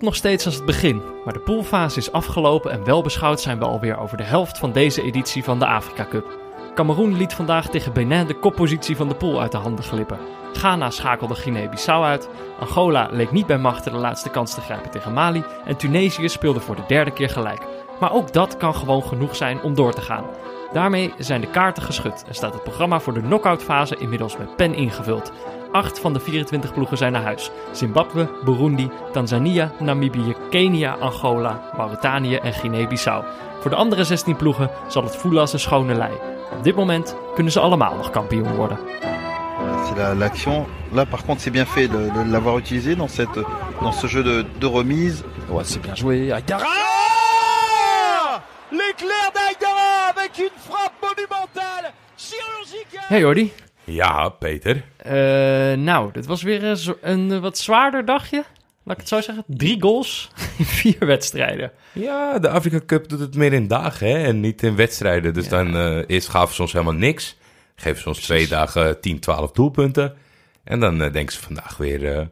nog steeds als het begin, maar de poolfase is afgelopen en wel beschouwd zijn we alweer over de helft van deze editie van de Afrika Cup. Cameroen liet vandaag tegen Benin de koppositie van de pool uit de handen glippen. Ghana schakelde Guinea-Bissau uit, Angola leek niet bij machten de laatste kans te grijpen tegen Mali en Tunesië speelde voor de derde keer gelijk. Maar ook dat kan gewoon genoeg zijn om door te gaan. Daarmee zijn de kaarten geschud en staat het programma voor de knock-outfase inmiddels met pen ingevuld. Acht van de 24 ploegen zijn naar huis. Zimbabwe, Burundi, Tanzania, Namibië, Kenia, Angola, Mauritanië en Guinea-Bissau. Voor de andere 16 ploegen zal het voelen als een schone lei. Op dit moment kunnen ze allemaal nog kampioen worden. C'est la- l'action. Là, par contre, c'est bien fait de, de l'avoir utilisé dans, cette, dans ce jeu de, de remise. Ouais, c'est bien joué. Aïdara L'éclair d'Aïdara avec une frappe monumentale, chirurgicale. Hey Jordi. Ja, Peter. Eh, nou, dit was weer een, zo- een eh, wat zwaarder dagje. Laat ik het zo zeggen. Drie goals in vier wedstrijden. Ja, de Afrika Cup doet het meer in dagen hè, en niet in wedstrijden. Dus dan eh, eerst gaven ze ons helemaal niks. Geven ze ons twee dagen 10, 12 doelpunten. En dan eh, denken ze vandaag weer...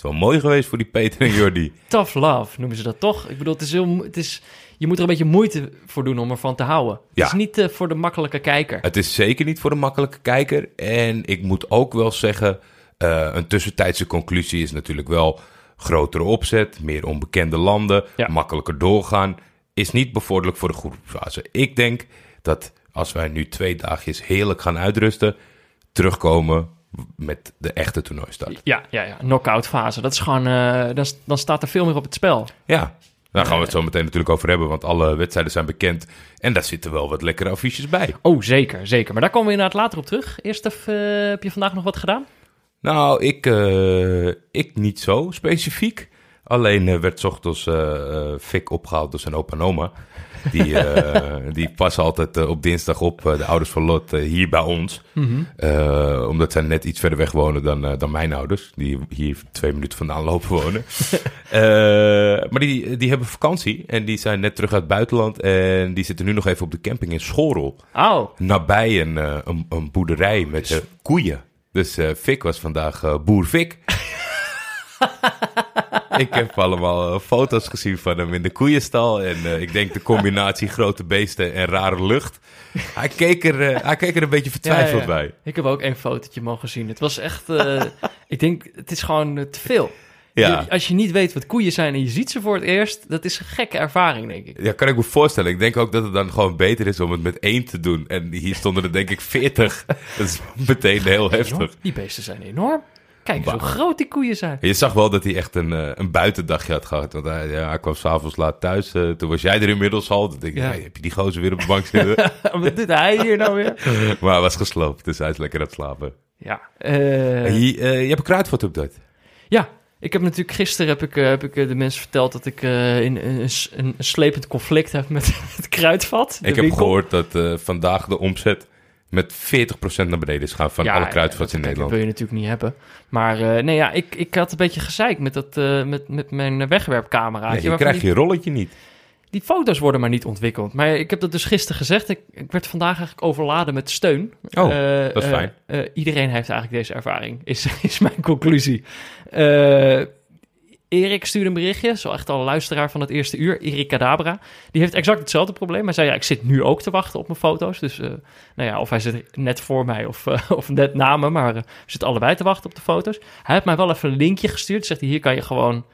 het is wel mooi geweest voor die Peter en Jordi. Tough love noemen ze dat toch? Ik bedoel, het is heel, het is, je moet er een beetje moeite voor doen om ervan te houden. Ja. Het is niet eh, voor de makkelijke kijker. Het is zeker niet voor de makkelijke kijker. En ik moet ook wel zeggen, eh, een tussentijdse conclusie is natuurlijk wel grotere opzet, meer onbekende landen, Ja. makkelijker doorgaan. Is niet bevorderlijk voor de groepsfase. Ik denk dat als wij nu twee dagjes heerlijk gaan uitrusten, terugkomen met de echte toernooistart. Ja, ja, ja. Knockout fase. Dat is gewoon, eh, dan, dan staat er veel meer op het spel. Ja, daar gaan we het zo meteen natuurlijk over hebben, want alle wedstrijden zijn bekend. En daar zitten wel wat lekkere affiches bij. Oh, zeker, zeker. Maar daar komen we inderdaad later op terug. Eerst even, eh, heb je vandaag nog wat gedaan? Nou, ik, eh, ik niet zo specifiek. Alleen eh, werd 's ochtends eh eh, Fik opgehaald door zijn opa en oma. Die, eh, die passen altijd op dinsdag op, de ouders van Lot, hier bij ons. Eh, omdat zij net iets verder weg wonen dan, dan mijn ouders. Die hier twee minuten vandaan lopen wonen. Maar die, die hebben vakantie en die zijn net terug uit het buitenland. En die zitten nu nog even op de camping in Schorel. Oh, Nabij een, een, een boerderij met eh, koeien. Dus Fik was vandaag boer Fik. ik heb allemaal eh, foto's gezien van hem in de koeienstal. En eh, ik denk de combinatie grote beesten en rare lucht. Hij keek er, eh, hij keek er een beetje vertwijfeld Ja, ja, ja. bij. Ik heb ook één fotootje mogen zien. Het was echt, ik denk, het is gewoon te veel. Ja. Je- als je niet weet wat koeien zijn en je ziet ze voor het eerst, dat is een gekke ervaring, denk ik. Ja, kan ik me voorstellen. Ik denk ook dat het dan gewoon beter is om het met één te doen. En hier stonden er denk ik veertig. Dat is meteen heel heftig. Joh, die beesten zijn enorm. Kijk eens hoe Wauw. groot die koeien zijn. Je zag wel dat hij echt een, eh, een buitendagje had gehad. Want hij, ja, hij kwam s'avonds laat thuis. eh, toen was jij er inmiddels al. Toen denk ik, Ja. hey, heb je die gozer weer op de bank zitten? wat doet hij hier nou weer? maar hij was gesloopt, dus hij is lekker aan het slapen. Ja, eh, je, je hebt een kruidvat update. ja. Ik heb natuurlijk gisteren heb ik, heb ik de mensen verteld dat ik in, een, een, slepend conflict heb met het kruidvat. ik heb winkel. gehoord dat vandaag de omzet met 40% naar beneden is gaan van alle kruidvats in Nederland. Dat wil je natuurlijk niet hebben. Maar eh, nee, ja, ik, ik had een beetje gezeik met, dat, eh, met, met mijn wegwerpcamera. Nee, je krijgt je rolletje niet. Die foto's worden maar niet ontwikkeld. Maar ik heb dat dus gisteren gezegd. Ik, ik werd vandaag eigenlijk overladen met steun. Oh, Eh, dat is fijn. iedereen heeft eigenlijk deze ervaring, is, is mijn conclusie. Erik stuurde een berichtje, zo echt al een luisteraar van het eerste uur, Erik Cadabra. Die heeft exact hetzelfde probleem. Hij zei, ja, ik zit nu ook te wachten op mijn foto's. Dus eh, nou ja, of hij zit net voor mij of, eh, of net na me, maar eh, we zitten allebei te wachten op de foto's. Hij heeft mij wel even een linkje gestuurd. Zegt hij, hier kan je gewoon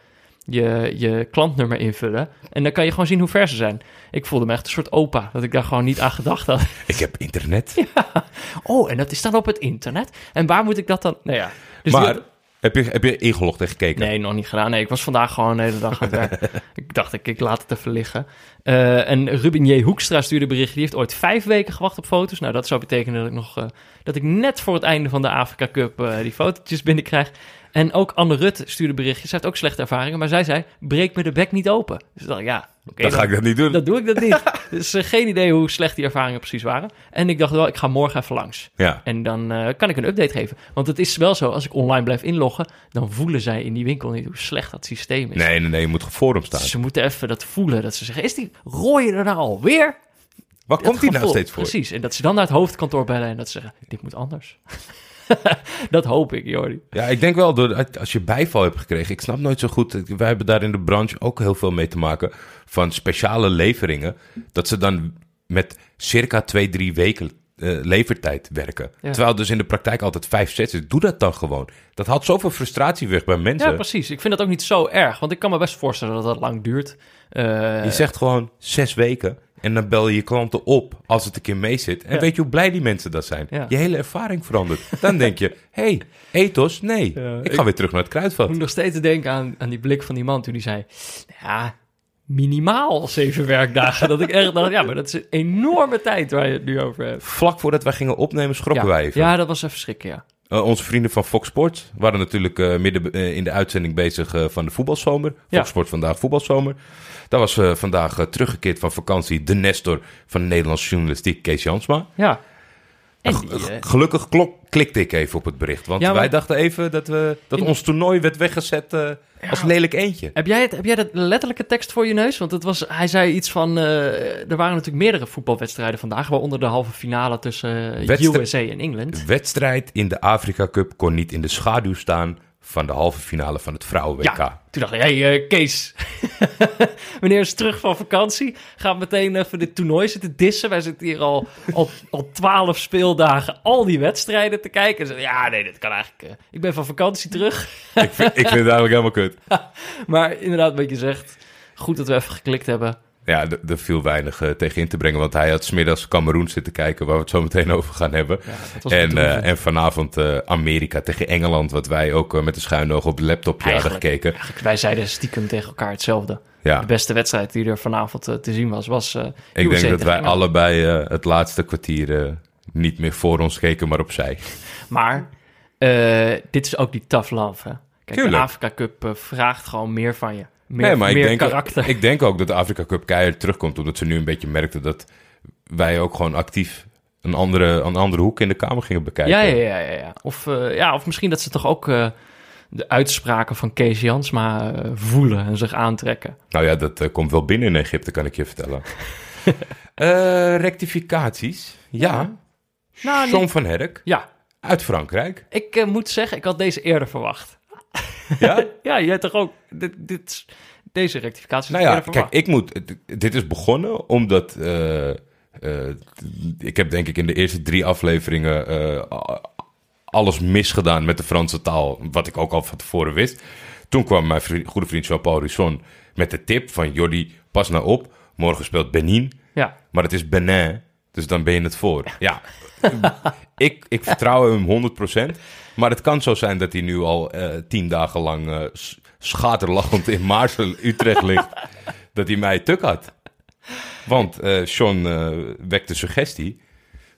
je, je klantnummer invullen. En dan kan je gewoon zien hoe ver ze zijn. Ik voelde me echt een soort opa, dat ik daar gewoon niet aan gedacht had. Ik heb internet. Oh, en dat is dan op het internet? En waar moet ik dat dan... Nou ja, dus maar die- heb, je, heb je ingelogd en gekeken? Nee, nog niet gedaan. Nee, ik was vandaag gewoon de hele dag aan het werk. ik dacht, ik, ik laat het even liggen. Eh, en Ruben J. Hoekstra stuurde bericht. Die heeft ooit vijf weken gewacht op foto's. Nou, dat zou betekenen dat ik nog... eh, dat ik net voor het einde van de Afrika Cup eh, die fotootjes binnenkrijg. En ook Anne Rutte stuurde berichtjes. Zij heeft ook slechte ervaringen. Maar zij zei, breek me de bek niet open. Dus dacht, ja, oké. dan ga ik dat niet doen. Dan doe ik dat niet. dus eh, geen idee hoe slecht die ervaringen precies waren. En ik dacht wel, ik ga morgen even langs. Ja. En dan eh, kan ik een update geven. Want het is wel zo, als ik online blijf inloggen... dan voelen zij in die winkel niet hoe slecht dat systeem is. Nee, nee, nee, je moet forum staan. Ze moeten even dat voelen. Dat ze zeggen, is die rooie er nou alweer? Waar komt die nou steeds voor? Precies. En dat ze dan naar het hoofdkantoor bellen en dat ze zeggen, dit moet anders. dat hoop ik, Jordi. Ja, ik denk wel, door, als je bijval hebt gekregen, ik snap nooit zo goed, wij hebben daar in de branche ook heel veel mee te maken, van speciale leveringen, dat ze dan met circa twee, drie weken uh, levertijd werken. Ja. Terwijl dus in de praktijk altijd vijf, zes is. Doe dat dan gewoon. Dat haalt zoveel frustratie weg bij mensen. Ja, precies. Ik vind dat ook niet zo erg, want ik kan me best voorstellen dat dat lang duurt. Eh, Je zegt gewoon zes weken en dan bel je je klanten op als het een keer mee zit. En Ja. weet je hoe blij die mensen dat zijn? Ja. Je hele ervaring verandert. Dan denk je, hey, ethos, nee. Ik ga ik- weer terug naar het kruidvat. Ik moet nog steeds denken aan, aan die blik van die man toen hij zei... Ja, minimaal zeven werkdagen. dat ik echt dacht, ja, maar dat is een enorme tijd waar je het nu over hebt. Vlak voordat wij gingen opnemen, schrokken ja. wij even. ja, dat was even schrikken, ja. Eh, onze vrienden van Fox Sports waren natuurlijk eh, midden eh, in de uitzending bezig van de voetbalzomer. Fox Ja. Sports vandaag voetbalzomer. Daar was vandaag teruggekeerd van vakantie de Nestor van de Nederlandse journalistiek, Kees Jansma. Ja. Die, g- eh, Gelukkig klok, klikte ik even op het bericht. Want Ja, maar- wij dachten even dat, we, dat ons toernooi werd weggezet eh, als lelijk eentje. Heb jij, het, heb jij de letterlijke tekst voor je neus? Want het was, hij zei iets van... eh, er waren natuurlijk meerdere voetbalwedstrijden vandaag... waaronder de halve finale tussen eh, Wedstrijd- USA en Engeland. De wedstrijd in de Afrika Cup kon niet in de schaduw staan van de halve finale van het vrouwen-WK. Ja, toen dacht ik, hey, eh, Kees, meneer is terug van vakantie. Gaat meteen even dit toernooi zitten dissen. Wij zitten hier al, al, al 12 speeldagen al die wedstrijden te kijken. Ze- Ja, nee, dat kan eigenlijk. eh, ik ben van vakantie terug. ik, vind, ik vind het eigenlijk helemaal kut. Maar inderdaad, wat je zegt, goed dat we even geklikt hebben. Ja, er viel weinig eh, tegen in te brengen. Want hij had smiddags Cameroen zitten kijken, waar we het zo meteen over gaan hebben. Ja, En, eh, en vanavond eh, Amerika tegen Engeland, wat wij ook met een schuin oog op het laptopje hadden gekeken. Eigenlijk, wij zeiden stiekem tegen elkaar hetzelfde. Ja, De beste wedstrijd die er vanavond te zien was, was ik denk dat wij allebei het laatste kwartier niet meer voor ons keken, maar opzij. Maar dit is ook die tough love, hè? Kijk, de. Afrika Cup vraagt gewoon meer van je. Meer, nee, maar meer ik denk, karakter. ik denk ook dat de Afrika Cup keihard terugkomt, omdat ze nu een beetje merkten dat wij ook gewoon actief een andere, een andere hoek in de kamer gingen bekijken. Ja, ja, ja, ja, ja. Of, eh, ja, of misschien dat ze toch ook eh, de uitspraken van Kees Jansma eh, voelen en zich aantrekken. Nou ja, dat komt wel binnen in Egypte, kan ik je vertellen. Rectificaties. Ja. Nou, John niet- van Herk Ja, uit Frankrijk. ik moet zeggen, ik had deze eerder verwacht. Ja? Ja, jij toch ook dit, dit, deze rectificatie nou ja, kijk, ik moet. Dit is begonnen omdat. eh, eh, ik heb denk ik in de eerste drie afleveringen. eh, alles misgedaan met de Franse taal. Wat ik ook al van tevoren wist. Toen kwam mijn goede vriend Jean-Paul Risson met de tip van Jordi, pas nou op. Morgen speelt Benin. Ja, Maar het is Benin, dus dan ben je het voor. Ja, ik, ik vertrouw hem 100%. Maar het kan zo zijn dat hij nu al eh, tien dagen lang s- schaterlachend in Maarsel, Utrecht ligt. dat hij mij tuk had. Want eh Sean eh, wekt de suggestie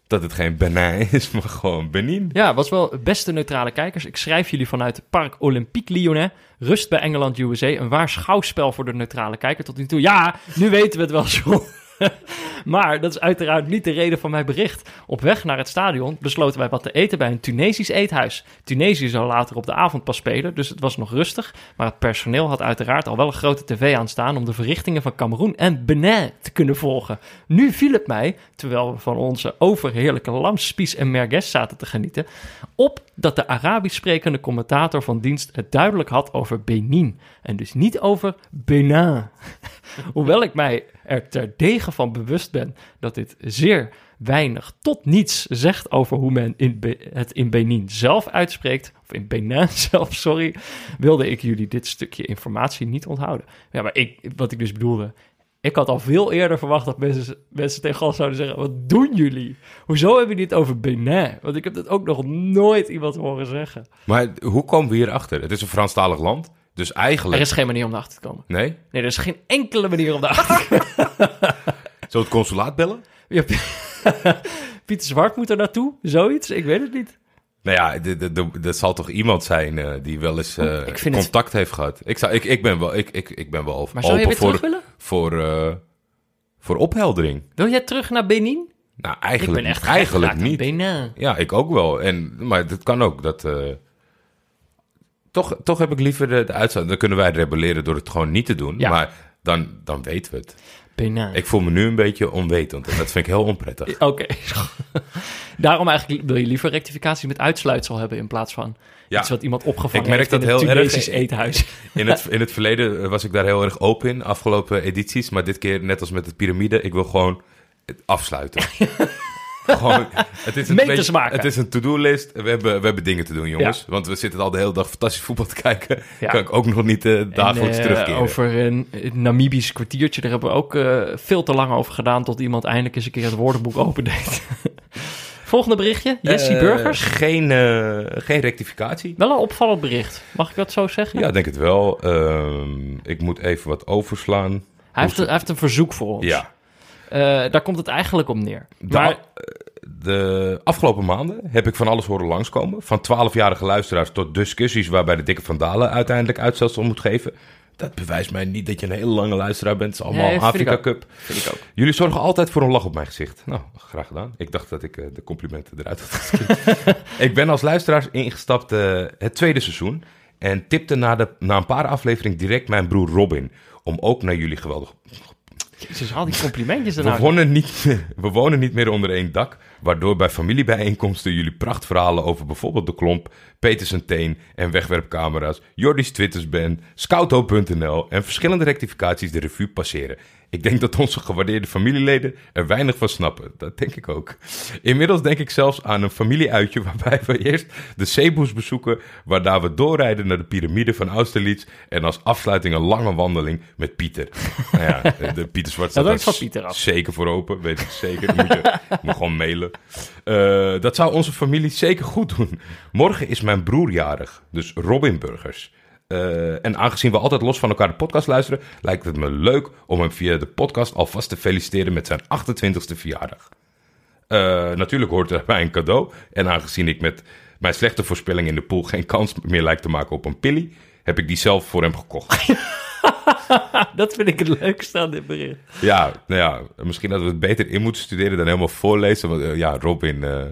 dat het geen Benin is, maar gewoon Benin. ja, was wel beste neutrale kijkers. Ik schrijf jullie vanuit Parc Olympique Lyonnais. Rust bij Engeland USA. Een waar schouwspel voor de neutrale kijker tot nu toe. Ja, nu weten we het wel, John. maar dat is uiteraard niet de reden van mijn bericht. Op weg naar het stadion besloten wij wat te eten bij een Tunesisch eethuis. Tunesië zou later op de avond pas spelen, dus het was nog rustig. Maar het personeel had uiteraard al wel een grote tv aanstaan om de verrichtingen van Cameroen en Benin te kunnen volgen. Nu viel het mij, terwijl we van onze overheerlijke lamspies en merguez zaten te genieten, op dat de Arabisch sprekende commentator van dienst het duidelijk had over Benin en dus niet over Benin. Hoewel ik mij er terdege van bewust ben dat dit zeer weinig tot niets zegt over hoe men in het in Benin zelf uitspreekt, of in Benin zelf, sorry, wilde ik jullie dit stukje informatie niet onthouden. Ja, maar ik, wat ik dus bedoelde, ik had al veel eerder verwacht dat mensen, mensen tegen ons zouden zeggen, wat doen jullie? Hoezo hebben jullie het over Benin? Want ik heb dat ook nog nooit iemand horen zeggen. Maar hoe komen we hierachter? Het is een Franstalig land, dus Er eigenlijk... is geen manier om erachter te komen. Nee? Nee, er is geen enkele manier om erachter te komen. We het consulaat bellen? Ja, Pieter Zwart moet er naartoe, zoiets, ik weet het niet. Nou ja, dat zal toch iemand zijn eh, die wel eens eh, vind het- contact heeft gehad. Ik, zou, ik, ik, ben wel, ik, ik, ik ben wel Maar zou je open weer voor, terug willen? voor, eh, voor opheldering. Wil jij terug naar Benin? Nou, Ik eigenlijk, ben echt eigenlijk niet. Benin. Ja, ik ook wel. En, maar het kan ook dat... eh, toch, toch heb ik liever de, de uitzending. Dan kunnen wij rebelleren door het gewoon niet te doen. Ja. Maar dan, dan weten we het. Benin. Ik voel me nu een beetje onwetend en dat vind ik heel onprettig. Oké. Daarom eigenlijk wil je liever rectificatie met uitsluitsel hebben in plaats van Ja. iets wat iemand opgevangen Ik merk heeft dat in heel erg- Tunesisch eethuis. In het, in het verleden was ik daar heel erg open in, afgelopen edities. Maar dit keer, net als met het piramide, ik wil gewoon het afsluiten. gewoon, het is een, Meters beetje- maken. Het is een to-do-list. We hebben, we hebben dingen te doen, jongens. Want we zitten al de hele dag fantastisch voetbal te kijken. Ja. Kan ik ook nog niet eh dagelijks En, eh, terugkeren. Over een, Namibisch kwartiertje, daar hebben we ook eh, veel te lang over gedaan... tot iemand eindelijk eens een keer het woordenboek opendeed. Volgende berichtje, Jesse Eh, Burgers. Geen, geen rectificatie. Wel een opvallend bericht, mag ik dat zo zeggen? Ja, ik denk het wel. Ehm, ik moet even wat overslaan. hij, heeft, hij heeft een verzoek voor ons. Ja. Eh, daar komt het eigenlijk om neer. De, Maar de afgelopen maanden heb ik van alles horen langskomen. Van 12-jarige luisteraars tot discussies waarbij de dikke Vandalen uiteindelijk uitstel moet geven. Dat bewijst mij niet dat je een hele lange luisteraar bent. Het is allemaal Nee, vind ik Afrika. Cup. vind ik ook. Jullie zorgen altijd voor een lach op mijn gezicht. Nou, graag gedaan. Ik dacht dat ik eh, de complimenten eruit had geschiet. ik ben als luisteraar ingestapt eh, het tweede seizoen. En tipte na, de, na een paar afleveringen direct mijn broer Robin. Om ook naar jullie geweldig Jezus, al die complimentjes we, ernaar. wonen niet, we wonen niet meer onder één dak, waardoor bij familiebijeenkomsten jullie prachtverhalen over bijvoorbeeld de klomp, Petersen Teen en wegwerpcamera's, Jordi's Twittersband, Scoutho.nl en verschillende rectificaties de revue passeren. Ik denk dat onze gewaardeerde familieleden er weinig van snappen. Dat denk ik ook. Inmiddels denk ik zelfs aan een familieuitje waarbij we eerst de Ceeboes bezoeken, waarna we doorrijden naar de piramide van Austerlitz en als afsluiting een lange wandeling met Pieter. nou ja, de Pieter Zwart staat Dat daar van Pieter af. zeker voor open, weet ik zeker. Dan moet je moet gewoon mailen. Eh, dat zou onze familie zeker goed doen. Morgen is mijn broer jarig, dus Robin Burgers. Eh, en aangezien we altijd los van elkaar de podcast luisteren, lijkt het me leuk om hem via de podcast alvast te feliciteren met zijn 28ste verjaardag. Eh, natuurlijk hoort er bij een cadeau. En aangezien ik met mijn slechte voorspelling in de pool geen kans meer lijkt te maken op een pilly, heb ik die zelf voor hem gekocht. Dat vind ik het leukste aan dit bericht. Ja, nou ja, misschien hadden we het beter in moeten studeren dan helemaal voorlezen. Want eh, ja, Robin, eh,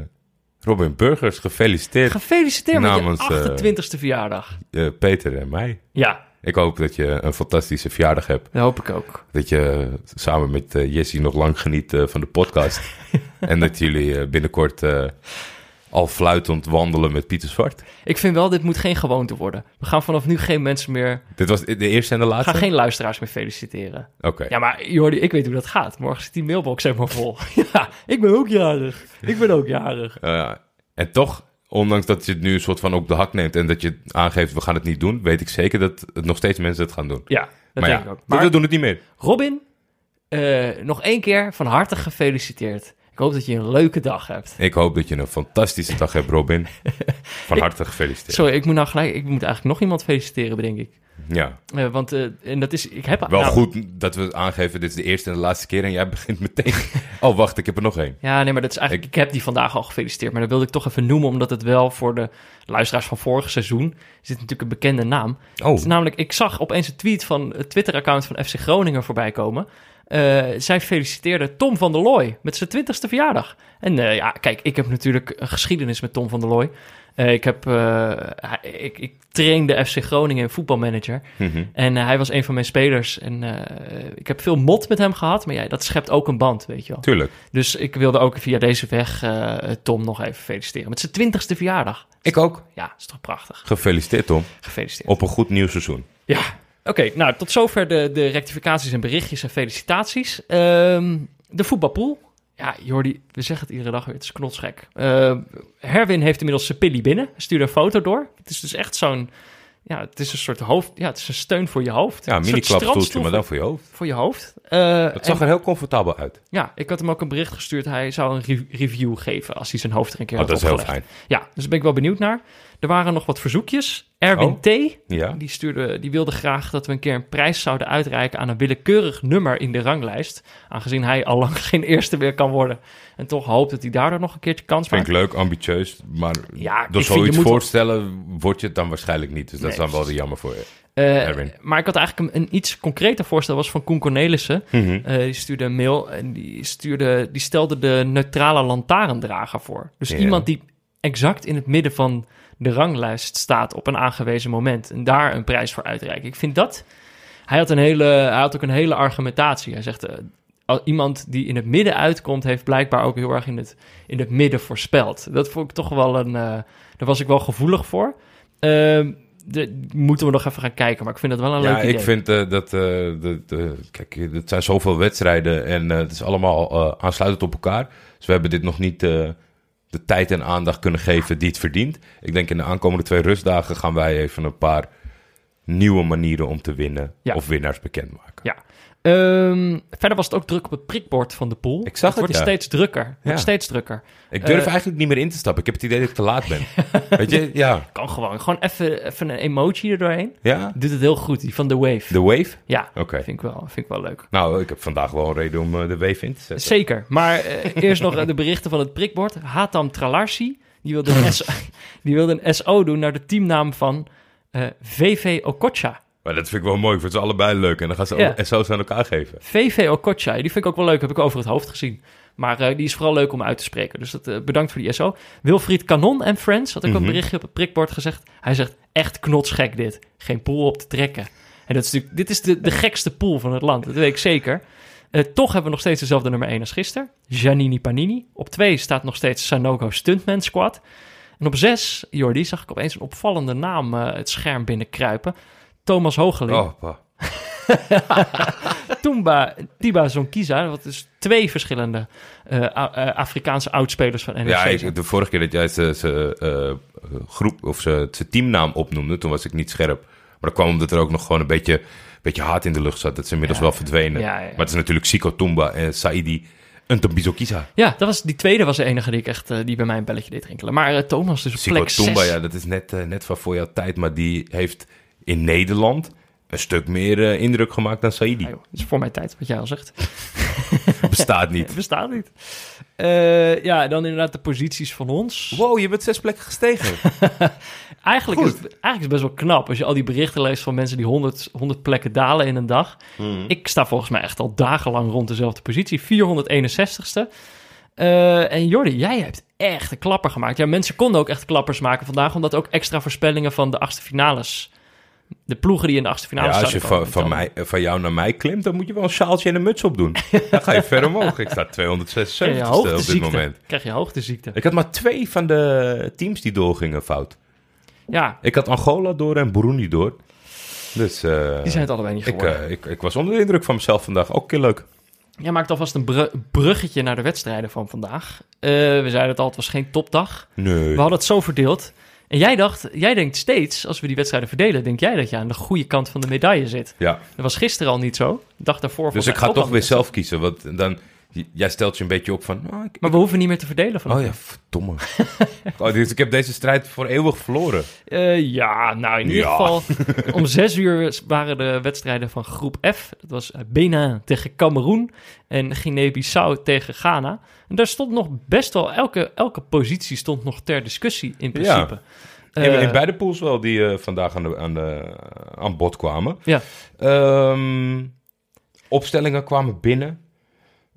Robin Burgers, gefeliciteerd. Gefeliciteerd Namens, met je 28ste verjaardag. Eh, Peter en mij. Ja, Ik hoop dat je een fantastische verjaardag hebt. dat hoop ik ook. Dat je samen met Jessie nog lang geniet van de podcast. en dat jullie binnenkort al fluitend wandelen met Pieter Zwart. Ik vind wel, dit moet geen gewoonte worden. We gaan vanaf nu geen mensen meer... Dit was de eerste en de We laatste? gaan geen luisteraars meer feliciteren. Oké. Ja, maar Jordi, ik weet hoe dat gaat. Morgen zit die mailbox helemaal vol. ja, ik ben ook jarig. Ik ben ook jarig. Uh, en toch, ondanks dat je het nu een soort van op de hak neemt en dat je aangeeft we gaan het niet doen, weet ik zeker dat het nog steeds mensen het gaan doen. Ja, dat maar denk ja, ik ook. we Maar doen het niet meer. Robin, eh, nog één keer van harte gefeliciteerd. Ik hoop dat je een leuke dag hebt. Ik hoop dat je een fantastische dag hebt, Robin. Van harte gefeliciteerd. Sorry, ik moet nou gelijk... Ik moet eigenlijk nog iemand feliciteren, bedenk ik. Ja, Eh, want eh, en dat is... Ik heb, wel nou, goed dat we aangeven, dit is de eerste en de laatste keer en jij begint meteen. Oh, wacht, ik heb er nog één. Ja, nee, maar dat is eigenlijk... Ik, heb die vandaag al gefeliciteerd. Maar dat wilde ik toch even noemen, omdat het wel voor de luisteraars van vorig seizoen... is dit natuurlijk een bekende naam. Het Oh, is namelijk, ik zag opeens een tweet van het Twitter-account van FC Groningen voorbij komen. Eh, zij feliciteerde Tom van der Looy met zijn twintigste verjaardag. En eh, ja, kijk, ik heb natuurlijk een geschiedenis met Tom van der Looy. Eh, ik, heb, eh, hij- ik, ik trainde FC Groningen in voetbalmanager. mhm. En eh, hij was een van mijn spelers. En eh, ik heb veel mot met hem gehad. Maar ja, dat schept ook een band, weet je wel. tuurlijk. Dus ik wilde ook via deze weg eh, Tom nog even feliciteren. Met zijn twintigste verjaardag. Ik ook. Ja, is toch prachtig. Gefeliciteerd, Tom. Gefeliciteerd. Op een goed nieuw seizoen. Ja, oké. nou, tot zover de, de rectificaties en berichtjes en felicitaties. Ehm, de voetbalpool. Ja, Jordi, we zeggen het iedere dag weer. Het is knotsgek. Ehm, Herwin heeft inmiddels zijn pilly binnen. Stuur een foto door. Het is dus echt zo'n... Ja, het is een soort hoofd... Ja, het is een steun voor je hoofd. Ja, Een mini-klapstoeltje, maar dan voor je hoofd. Voor je hoofd. Het zag en- er heel comfortabel uit. Ja, ik had hem ook een bericht gestuurd. Hij zou een re- review geven als hij zijn hoofd er een keer Oh, had dat is heel fijn. Ja, dus daar ben ik wel benieuwd naar. Er waren nog wat verzoekjes. Erwin Oh. T. Ja. Die, stuurde, die wilde graag dat we een keer een prijs zouden uitreiken aan een willekeurig nummer in de ranglijst. Aangezien hij al lang geen eerste meer kan worden. En toch hoopt dat hij daardoor nog een keertje kans Vind maakt. ik leuk, ambitieus. Maar Ja, ik door vind, je zoiets moet- voorstellen, word je het dan waarschijnlijk niet. Dus dat is Nee, dan wel jammer voor je. Eh, Erwin. maar ik had eigenlijk een, een iets concreter voorstel. was van Koen Cornelissen. Mhm. Eh, die stuurde een mail en die, stuurde, die stelde de neutrale lantaarndrager voor. Dus iemand die exact in het midden van de ranglijst staat op een aangewezen moment. En daar een prijs voor uitreiken. Ik vind dat hij had, een hele, hij had ook een hele argumentatie. Hij zegt, eh, iemand die in het midden uitkomt... heeft blijkbaar ook heel erg in het, in het midden voorspeld. Dat vond ik toch wel een... eh, daar was ik wel gevoelig voor. Ehm, de, moeten we nog even gaan kijken, maar ik vind dat wel een leuk Ja, idee. ik vind eh, dat... de, de, kijk, het zijn zoveel wedstrijden en het is allemaal aansluitend op elkaar. Dus we hebben dit nog niet de tijd en aandacht kunnen geven die het verdient. Ik denk in de aankomende twee rustdagen gaan wij even een paar nieuwe manieren om te winnen Ja. of winnaars bekendmaken. Ja. Ehm, verder was het ook druk op het prikbord van de pool. Ik zag het wordt ja. steeds drukker. Het wordt Ja. steeds drukker. Ik durf Eh, eigenlijk niet meer in te stappen. Ik heb het idee dat ik te laat ben. Weet je? Ja. Kan gewoon. Gewoon even, even een emoji er doorheen. Ja? Doet het heel goed, die van The Wave. De wave? Ja, Oké. vind, ik wel, vind ik wel leuk. Nou, ik heb vandaag wel een reden om eh, de wave in te zetten. Zeker. Maar eh, eerst nog de berichten van het prikbord. Hatam Tralarsi, die wilde een, SO, die wilde een SO doen naar de teamnaam van VV Okocha. Maar dat vind ik wel mooi. Ik vind ze allebei leuk. En dan gaan ze Ja. SO's aan elkaar geven. VV Okocha, die vind ik ook wel leuk. Heb ik over het hoofd gezien. Maar eh, die is vooral leuk om uit te spreken. Dus dat, eh, bedankt voor die SO. Wilfried Kanon en Friends had Mhm. een berichtje op het prikbord gezegd. Hij zegt, echt knotsgek dit. Geen pool op te trekken. En dat is natuurlijk, dit is de, de gekste pool van het land. Dat weet ik zeker. Eh, toch hebben we nog steeds dezelfde nummer 1 als gisteren. Giannini Panini. Op 2 staat nog steeds Sanogo Stuntman Squad. En op 6, Jordi, zag ik opeens een opvallende naam het scherm binnenkruipen. Thomas Hogeling. Oh, pa. Tumba Tiba Zonkiza. Wat is twee verschillende eh, eh, Afrikaanse oudspelers van NEC. Ja, zijn. ik, de vorige keer dat jij ze, ze eh, groep of ze, zijn teamnaam opnoemde, toen was ik niet scherp. Maar dat kwam omdat er ook nog gewoon een beetje, beetje haat in de lucht zat. Dat is inmiddels Ja. wel verdwenen. Ja, ja, ja. Maar het is natuurlijk Siko Tumba en Saidi Ntombizokisa. Ja, dat was, die tweede was de enige die, ik echt, die bij mij een belletje deed rinkelen. Maar Thomas dus op Siko plek Tumba, 6. ja, dat is net, net van voor jouw tijd. Maar die heeft in Nederland een stuk meer eh, indruk gemaakt dan Saidi. Ah, joh, dat is voor mijn tijd, wat jij al zegt. Bestaat niet. Bestaat niet. Eh, ja, dan inderdaad de posities van ons. Wow, je bent zes plekken gestegen. Eigenlijk is, het, eigenlijk is het best wel knap als je al die berichten leest van mensen die 100, 100 plekken dalen in een dag. Hmm. Ik sta volgens mij echt al dagenlang rond dezelfde positie. 461ste. Eh, en Jordi, jij hebt echt een klapper gemaakt. Ja, mensen konden ook echt klappers maken vandaag, omdat ook extra voorspellingen van de achtste finales. De ploegen die in de achtste Ja, finales als je van, mij, van jou naar mij klimt, dan moet je wel een sjaaltje en een muts op doen. Dan ga je ver omhoog. Ik sta krijg je 276 op dit moment. Krijg je hoogteziekte. Ik had maar twee van de teams die doorgingen fout. Ja, Ik had Angola door en Burundi door. Dus eh, die zijn het allebei niet ik, geworden. eh, ik, ik was onder de indruk van mezelf vandaag. Ook keer leuk. Jij maakt alvast een bru- bruggetje naar de wedstrijden van vandaag. Eh, we zeiden het al, het was geen topdag. Nee. We hadden het zo verdeeld. En jij dacht, jij denkt steeds, als we die wedstrijden verdelen, denk jij dat je aan de goede kant van de medaille zit. Ja, Dat was gisteren al niet zo. De dag daarvoor dus ik ga toch weer zelf kiezen. Want dan, jij stelt je een beetje op van... ah, ik- Maar we hoeven niet meer te verdelen van oh ja, verdomme. oh, dus ik heb deze strijd voor eeuwig verloren. Eh, ja, nou in ieder Ja. geval. om zes uur waren de wedstrijden van groep F. Dat was eh, Benin tegen Cameroen en Guinea-Bissau tegen Ghana. En daar stond nog best wel, elke, elke positie stond nog ter discussie in principe. In, Eh, in beide pools wel, die vandaag aan, de, aan, de, aan bod kwamen. Ja. Ehm, opstellingen kwamen binnen.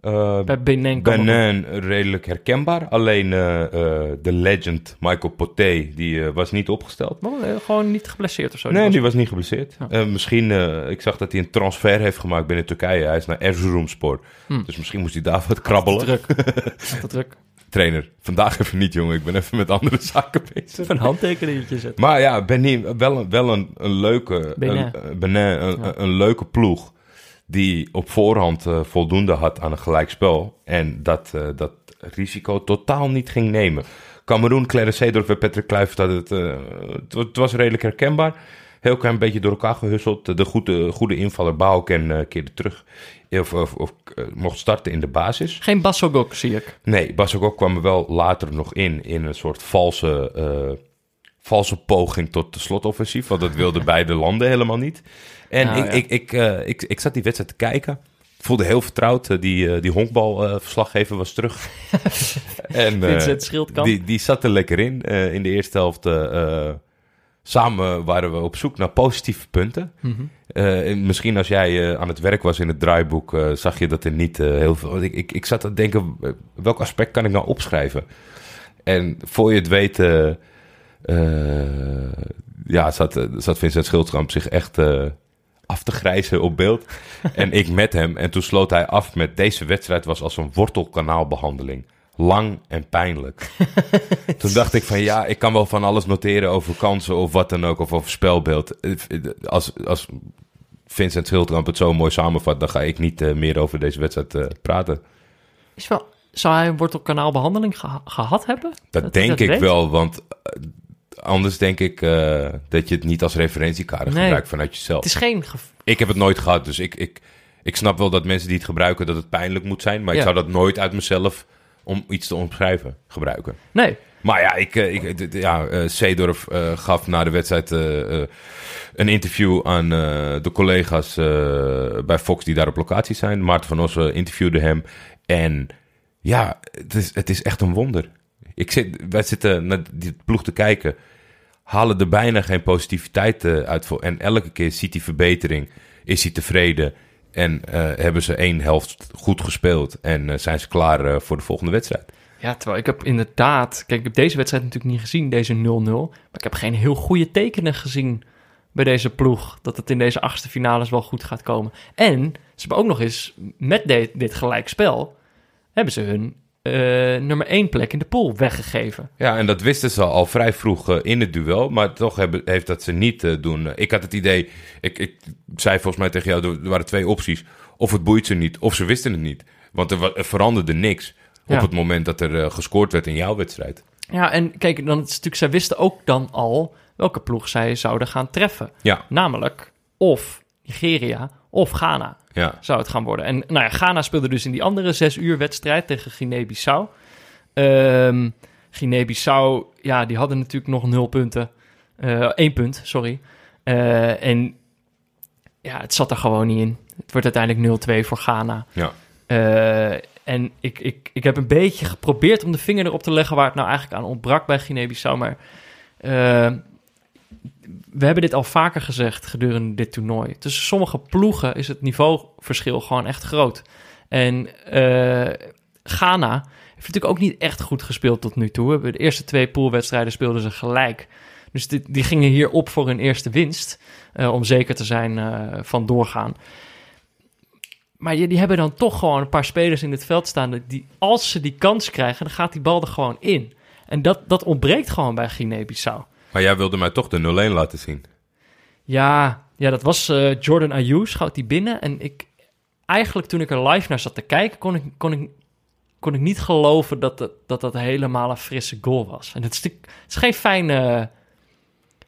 Eh, bij. Benin redelijk herkenbaar. Alleen eh, eh, de legend Michael Poté, die was niet opgesteld. Maar, gewoon niet geblesseerd of zo. Nee, was- die was niet geblesseerd. Ja. Misschien, ik zag dat hij een transfer heeft gemaakt binnen Turkije. Hij is naar Erzurumspor. Hm. Dus misschien moest hij daar wat krabbelen. druk. Druk. Trainer, vandaag even niet, jongen. Ik ben even met andere zaken bezig. Even een handtekeningetje zetten. Maar ja, Benin, wel, een, wel een, een leuke, Benin. Een, Benin, een, Ja. een leuke ploeg die op voorhand eh, voldoende had aan een gelijkspel. En dat, eh, dat risico totaal niet ging nemen. Cameroen, Clarence Seedorf en Patrick Kluivert hadden het, eh, het, wa- het was redelijk herkenbaar. Heel klein beetje door elkaar gehusseld. De goede, goede invaller Bouwken keerde terug. Of, of, of mocht starten in de basis. Geen Bassogok, zie ik. Nee, Basagok kwam er wel later nog in, in een soort valse, valse poging tot de slotoffensief. Want dat wilden beide landen helemaal niet. En Nou, ik, ja. ik, ik, eh, ik, ik zat die wedstrijd te kijken. Voelde heel vertrouwd. Eh, Die, eh, die honkbalverslaggever was terug. en, Schildkamp. die, die zat er lekker in. In de eerste helft samen waren we op zoek naar positieve punten. Mhm. En misschien als jij aan het werk was in het draaiboek, zag je dat er niet heel veel. Ik, ik, ik zat te denken, welk aspect kan ik nou opschrijven? En voor je het weet, ja, zat, eh, zat Vincent Schildkamp zich echt eh, af te grijzen op beeld. en ik met hem. En toen sloot hij af met deze wedstrijd was als een wortelkanaalbehandeling. Lang en pijnlijk. toen dacht ik van ja, ik kan wel van alles noteren over kansen of wat dan ook. Of over spelbeeld. Als, als Vincent Schildkamp het zo mooi samenvat, dan ga ik niet eh, meer over deze wedstrijd eh, praten. Is wel, zou hij een wortelkanaalbehandeling geha- gehad hebben? Dat, denk ik weet? wel, want eh, anders denk ik eh, dat je het niet als referentiekader Nee. gebruikt vanuit jezelf. Het is geen... Ik heb het nooit gehad, dus ik, ik, ik snap wel dat mensen die het gebruiken, dat het pijnlijk moet zijn. Maar Ja. ik zou dat nooit uit mezelf, om iets te omschrijven, gebruiken. Nee, Maar ja, ik, eh, ik, ja eh, Seedorf gaf na de wedstrijd een interview aan de collega's bij Fox die daar op locatie zijn. Maarten van Ossen interviewde hem. En ja, het is, het is echt een wonder. Ik zit, wij zitten naar die ploeg te kijken. Halen er bijna geen positiviteit eh, uit. Voor. En elke keer ziet hij verbetering. Is hij tevreden. En eh, hebben ze één helft goed gespeeld. En eh, zijn ze klaar voor de volgende wedstrijd. Ja, terwijl ik heb inderdaad... Kijk, ik heb deze wedstrijd natuurlijk niet gezien, deze 0-0. Maar ik heb geen heel goede tekenen gezien bij deze ploeg. Dat het in deze achtste finales wel goed gaat komen. En ze hebben ook nog eens, met de- dit gelijkspel... hebben ze hun nummer één plek in de pool weggegeven. Ja, en dat wisten ze al vrij vroeg eh, in het duel. Maar toch hebben, heeft dat ze niet eh, doen. Eh, Ik had het idee, ik, ik zei volgens mij tegen jou, er waren twee opties. Of het boeit ze niet, of ze wisten het niet. Want er, er veranderde niks Ja. op het moment dat er eh, gescoord werd in jouw wedstrijd. Ja, en kijk, dan is natuurlijk, zij wisten ook dan al welke ploeg zij zouden gaan treffen. Ja, Namelijk of Nigeria of Ghana ja. zou het gaan worden. En nou ja, Ghana speelde dus in die andere zes uur wedstrijd tegen Guinea-Bissau. Ehm Guinea-Bissau, ja, die hadden natuurlijk nog nul punten. Eh één punt, sorry. Eh, en ja, het zat er gewoon niet in. Het wordt uiteindelijk 0-2 voor Ghana. ja. Eh, en ik, ik, ik heb een beetje geprobeerd om de vinger erop te leggen waar het nou eigenlijk aan ontbrak bij Guinea-Bissau. Maar we hebben dit al vaker gezegd gedurende dit toernooi. Tussen sommige ploegen is het niveauverschil gewoon echt groot. En eh, Ghana heeft natuurlijk ook niet echt goed gespeeld tot nu toe. De eerste twee poolwedstrijden speelden ze gelijk. Dus die, die gingen hier op voor hun eerste winst. eh, om zeker te zijn eh, van doorgaan. Maar die, die hebben dan toch gewoon een paar spelers in het veld staan. Die, als ze die kans krijgen, dan gaat die bal er gewoon in. En dat, dat ontbreekt gewoon bij Guinea-Bissau. Maar jij wilde mij toch de 0-1 laten zien. Ja, ja dat was eh, Jordan Ayew, schoot die binnen. En ik, eigenlijk toen ik er live naar zat te kijken, kon ik, kon ik, kon ik niet geloven dat dat, dat dat helemaal een frisse goal was. En het is, het is geen fijne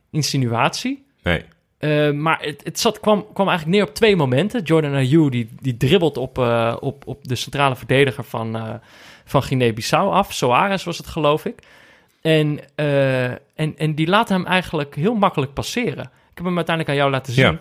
insinuatie. Nee. Eh, maar het, het zat, kwam, kwam eigenlijk neer op twee momenten. Jordan Ayew die, die dribbelt op, eh, op, op de centrale verdediger van, eh van Guinea-Bissau af. Soares was het, geloof ik. En, eh, en, en die laat hem eigenlijk heel makkelijk passeren. Ik heb hem uiteindelijk aan jou laten zien. Ja.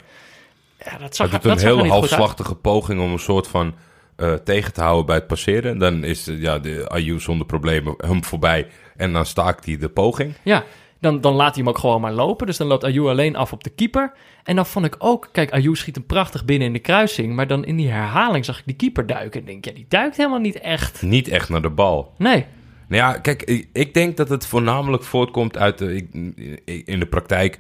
Ja, dat zag, dat doet een heel halfslachtige poging om een soort van eh, tegen te houden bij het passeren. Dan is eh, ja, de Ayew zonder problemen hem voorbij. En dan staakt hij de poging. Ja, dan, dan laat hij hem ook gewoon maar lopen. Dus dan loopt Ayew alleen af op de keeper. En dan vond ik ook... Kijk, Ayew schiet hem prachtig binnen in de kruising. Maar dan in die herhaling zag ik die keeper duiken. En denk, ja, die duikt helemaal niet echt. Niet echt naar de bal. Nee. Nou ja, kijk, ik, ik denk dat het voornamelijk voortkomt uit de, in de praktijk.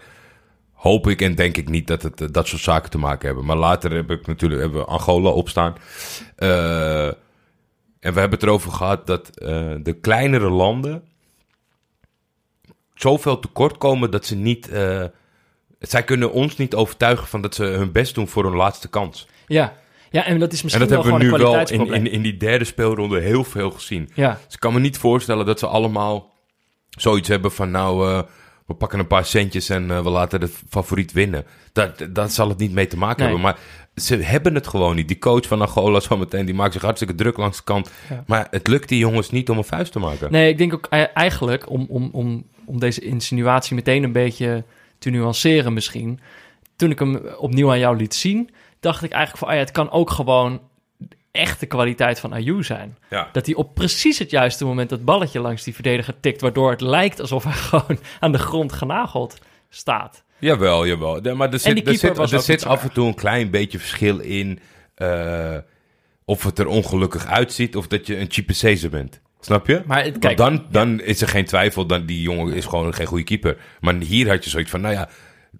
Hoop ik en denk ik niet dat het eh, dat soort zaken te maken hebben. Maar later heb ik natuurlijk hebben Angola opstaan. Eh, en we hebben het erover gehad dat eh, de kleinere landen zoveel tekort komen dat ze niet. zij kunnen ons niet overtuigen van dat ze hun best doen voor hun laatste kans. Ja. Ja, en dat is En misschien dat hebben we nu wel in, in, in die derde speelronde heel veel gezien. Ja. Dus ik kan me niet voorstellen dat ze allemaal zoiets hebben van nou, eh, we pakken een paar centjes en eh, we laten de favoriet winnen. Dat, dat zal het niet mee te maken Nee. hebben. Maar ze hebben het gewoon niet. Die coach van Angola zometeen, die maakt zich hartstikke druk langs de kant. Ja. Maar het lukt die jongens niet om een vuist te maken. Nee, ik denk ook eigenlijk, om, om, om, om deze insinuatie meteen een beetje te nuanceren misschien. Toen ik hem opnieuw aan jou liet zien, dacht ik eigenlijk van, ah ja, het kan ook gewoon echt de kwaliteit van Ayew zijn. Ja. Dat hij op precies het juiste moment dat balletje langs die verdediger tikt, waardoor het lijkt alsof hij gewoon aan de grond genageld staat. Jawel, jawel. Ja, Maar er zit, er zit, er af en toe een klein beetje verschil in eh, of het er ongelukkig uitziet of dat je een cheape Caesar bent. Snap je? Maar het- Want kijk, dan, dan is er geen twijfel, dan die jongen is gewoon geen goede keeper. Maar hier had je zoiets van, nou ja,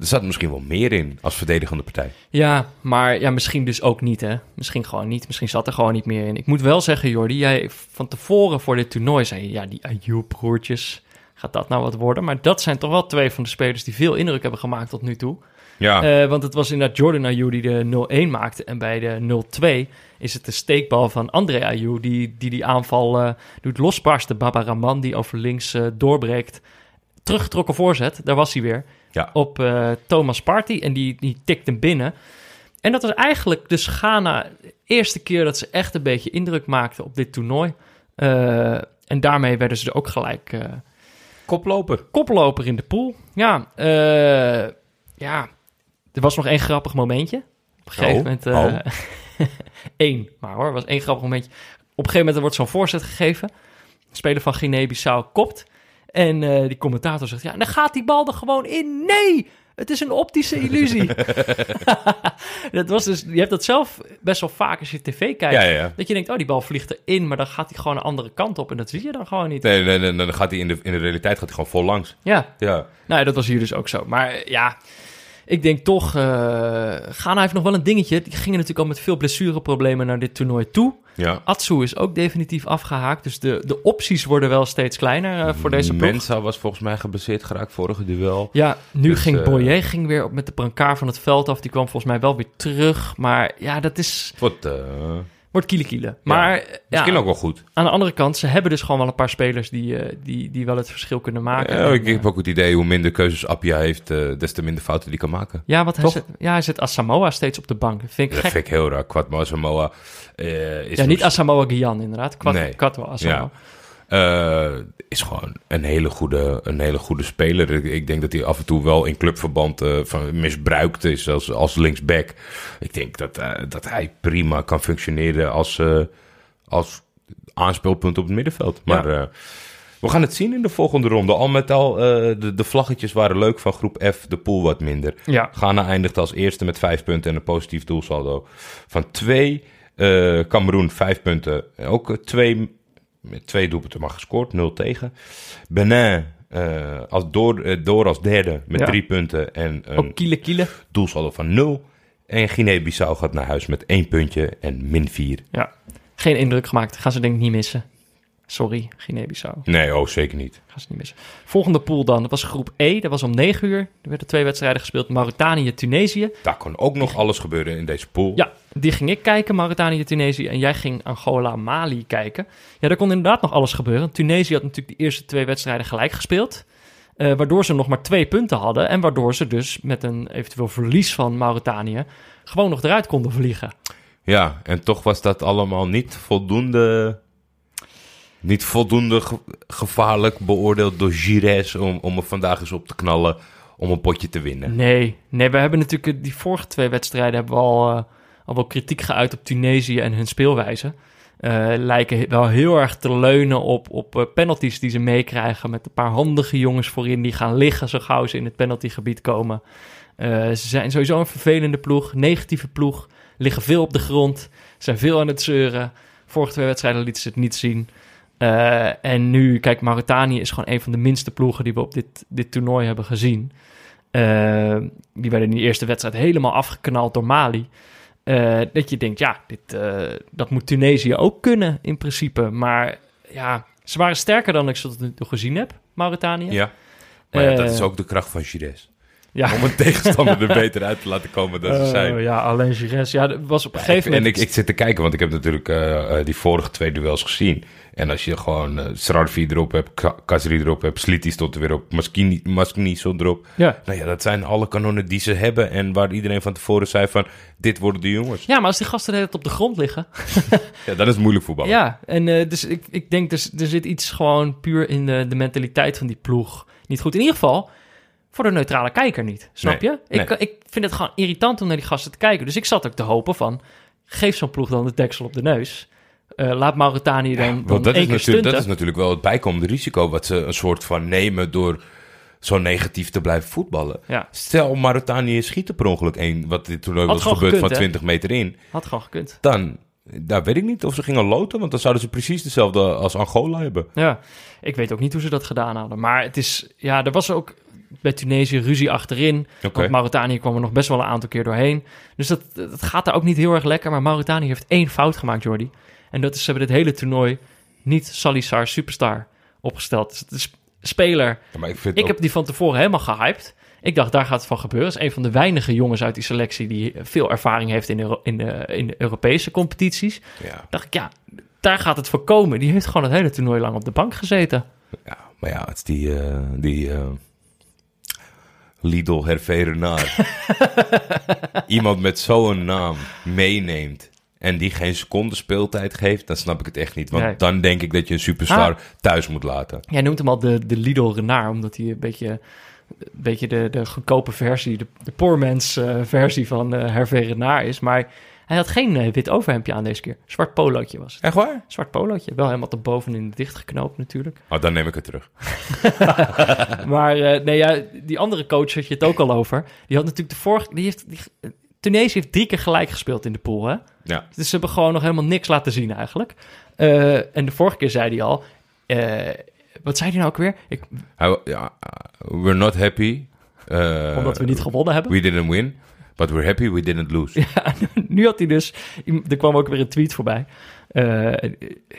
Er zat misschien wel meer in als verdedigende partij. Ja, maar ja, misschien dus ook niet, hè. Misschien gewoon niet. Misschien zat er gewoon niet meer in. Ik moet wel zeggen, Jordi, jij van tevoren voor dit toernooi zei je... ja, die Ayew-broertjes, gaat dat nou wat worden? Maar dat zijn toch wel twee van de spelers die veel indruk hebben gemaakt tot nu toe. Ja, Eh, want het was inderdaad Jordan Ayew die de 0-1 maakte. En bij de 0-2 is het de steekbal van André Ayew... die die, die aanval eh, doet losbarsten. Baba Rahman die over links eh, doorbreekt. Teruggetrokken voorzet, daar was hij weer. ja. Op eh, Thomas Party en die, die tikt hem binnen. En dat was eigenlijk dus Ghana de eerste keer dat ze echt een beetje indruk maakten op dit toernooi. Eh, en daarmee werden ze er ook gelijk eh, koploper. koploper in de pool. Ja, ja, er was nog één grappig momentje. Op een gegeven Oh, moment... eh, één, maar hoor, was één grappig momentje. Op een gegeven moment wordt zo'n voorzet gegeven. De speler van Guinea-Bissau kopt. En eh, die commentator zegt, ja, dan gaat die bal er gewoon in. Nee, het is een optische illusie. dat was dus, je hebt dat zelf best wel vaak als je tv kijkt. Ja, ja, ja. Dat je denkt, oh, die bal vliegt erin, maar dan gaat hij gewoon een andere kant op. En dat zie je dan gewoon niet. Nee, nee, nee, dan gaat hij in de, in de realiteit gaat hij gewoon vol langs. Ja, Ja. nou dat was hier dus ook zo. Maar ja, ik denk toch, eh Ghana heeft nog wel een dingetje. Die gingen natuurlijk al met veel blessureproblemen naar dit toernooi toe. ja. Atsu is ook definitief afgehaakt. Dus de, de opties worden wel steeds kleiner eh, voor deze ploeg. Mensa was volgens mij geblesseerd geraakt vorige duel. Ja, nu Dus, ging eh, Boyer ging weer op met de brancard van het veld af. Die kwam volgens mij wel weer terug. Maar ja, dat is, Het wordt kiele kiele. Maar eh, misschien ja, ook wel goed. aan de andere kant, ze hebben dus gewoon wel een paar spelers die, eh, die, die wel het verschil kunnen maken. Ja, En, ik heb ook het idee, hoe minder keuzes Appia heeft, eh, des te minder fouten die kan maken. ja, want hij zet, ja, hij zet Asamoah steeds op de bank. Dat vind ik Dat gek. vind ik heel raar. Quadmo Samoa eh, is... Ja, niet Asamoah Gyan inderdaad. Kwat, Nee. Asamoah. Eh, is gewoon een hele goede, een hele goede speler. Ik, denk dat hij af en toe wel in clubverband eh, van misbruikt is als, als linksback. Ik denk dat, eh, dat hij prima kan functioneren als, als aanspeelpunt op het middenveld. Maar we gaan het zien in de volgende ronde. Al met al, de, de vlaggetjes waren leuk van groep F, de pool wat minder. Ja. Ghana eindigt als eerste met vijf punten en een positief doelsaldo van twee. Cameroen vijf punten. Ook twee, met twee doelpunten maar gescoord, nul tegen. Benin eh, als door, eh, door als derde met Ja. drie punten en een Ook kiele kiele. doelsaldo van nul. En Guinea-Bissau gaat naar huis met één puntje en min vier. Ja. Geen indruk gemaakt. Gaan ze denk ik niet missen. Sorry, Guinea-Bissau. Nee, oh zeker niet. Gaan ze niet missen. Volgende pool dan. Dat was groep E. Dat was om 9 uur. Er werden twee wedstrijden gespeeld. Mauritanië, Tunesië. Daar kon ook nog alles gebeuren in deze pool. Ja, die ging ik kijken. Mauritanië, Tunesië. En jij ging Angola, Mali kijken. Ja, daar kon inderdaad nog alles gebeuren. Tunesië had natuurlijk de eerste twee wedstrijden gelijk gespeeld. Eh, waardoor ze nog maar twee punten hadden. En waardoor ze dus met een eventueel verlies van Mauritanië... gewoon nog eruit konden vliegen. Ja, en toch was dat allemaal niet voldoende. Niet voldoende ge- gevaarlijk beoordeeld door Gires om, om er vandaag eens op te knallen om een potje te winnen. Nee, nee, we hebben natuurlijk eh, die vorige twee wedstrijden hebben we al, eh, al wel kritiek geuit op Tunesië en hun speelwijze. Eh, lijken wel heel erg te leunen op, op penalties die ze meekrijgen met een paar handige jongens voorin die gaan liggen zo gauw ze in het penaltygebied komen. Ze zijn sowieso een vervelende ploeg, negatieve ploeg, liggen veel op de grond, zijn veel aan het zeuren. Vorige twee wedstrijden lieten ze het niet zien. Eh, en nu, kijk, Mauritanië is gewoon een van de minste ploegen die we op dit, dit toernooi hebben gezien. Eh, die werden in die eerste wedstrijd helemaal afgeknald door Mali. Eh, dat je denkt, ja, dit, dat moet Tunesië ook kunnen in principe. Maar ja, ze waren sterker dan ik ze tot nu toe gezien heb, Mauritanië. Ja. Maar ja, dat is ook de kracht van Gires. Ja. Om een tegenstander er beter uit te laten komen dan ze zijn. ja, alleen Gires. Ja, dat was op een gegeven moment... En ik, ik zit te kijken, want ik heb natuurlijk die vorige twee duels gezien. En als je gewoon Srarfi erop hebt, Ka- Kazri erop hebt, Sliti stond er weer op, Maskini, Maskini stond erop. ja. Nou ja, dat zijn alle kanonnen die ze hebben en waar iedereen van tevoren zei van, dit worden de jongens. ja, maar als die gasten tijd op de grond liggen... Ja, dan is het moeilijk voetballen. Ja, en eh, dus ik, ik denk dus er zit iets gewoon puur in de, de mentaliteit van die ploeg niet goed. In ieder geval voor de neutrale kijker niet, snap Nee, je? Ik, nee. ik vind het gewoon irritant om naar die gasten te kijken. Dus ik zat ook te hopen van, geef zo'n ploeg dan de deksel op de neus. Eh, laat Mauritanië dan, Want dat is, natuurlijk, dat is natuurlijk wel het bijkomende risico wat ze een soort van nemen door zo negatief te blijven voetballen. Ja, Stel, Mauritanië schiet er per ongeluk één, wat dit toernooi was gebeurd gekund, van hè? 20 meter in. had gewoon gekund. Dan, daar weet ik niet of ze gingen loten, want dan zouden ze precies dezelfde als Angola hebben. Ja, ik weet ook niet hoe ze dat gedaan hadden. Maar het is, ja, er was ook bij Tunesië ruzie achterin. Oké. Want Mauritanië kwam er nog best wel een aantal keer doorheen. Dus dat, dat gaat daar ook niet heel erg lekker. Maar Mauritanië heeft één fout gemaakt, Jordi. En dat is, ze hebben dit hele toernooi niet Salissar Superstar opgesteld. Dus het is speler. Ja, maar ik vind Ik ook- heb die van tevoren helemaal gehyped. Ik dacht, daar gaat het van gebeuren. Is een van de weinige jongens uit die selectie... die veel ervaring heeft in de, in de, in de Europese competities. Ja, dacht ik, ja, daar gaat het voor komen. Die heeft gewoon het hele toernooi lang op de bank gezeten. ja, maar ja, het is die, eh, die eh, Lidl Herverenaar. Iemand met zo'n naam meeneemt en die geen seconde speeltijd geeft, dan snap ik het echt niet. Want Nee. dan denk ik dat je een superstar Ah. thuis moet laten. Jij noemt hem al de, de Lidl Renard, omdat hij een beetje, een beetje de, de goedkope versie, de, de poor man's eh, versie van eh Hervé Renard is. Maar hij had geen eh, wit overhemdje aan deze keer. Zwart polootje was het. Echt waar? Zwart polootje. Wel helemaal tot bovenin dichtgeknoopt natuurlijk. Oh, dan neem ik het terug. Maar nee, ja, die andere coach had je het ook al over. Die had natuurlijk de vorige... Die heeft, die, Tunesië heeft drie keer gelijk gespeeld in de pool, hè? Ja. Dus ze hebben gewoon nog helemaal niks laten zien eigenlijk. Eh, en de vorige keer zei hij al... eh, wat zei hij nou ook weer? Ik, uh, we're not happy. uh, omdat we niet gewonnen hebben. We didn't win, but we're happy we didn't lose. Ja, nu had hij dus... Er kwam ook weer een tweet voorbij. Eh,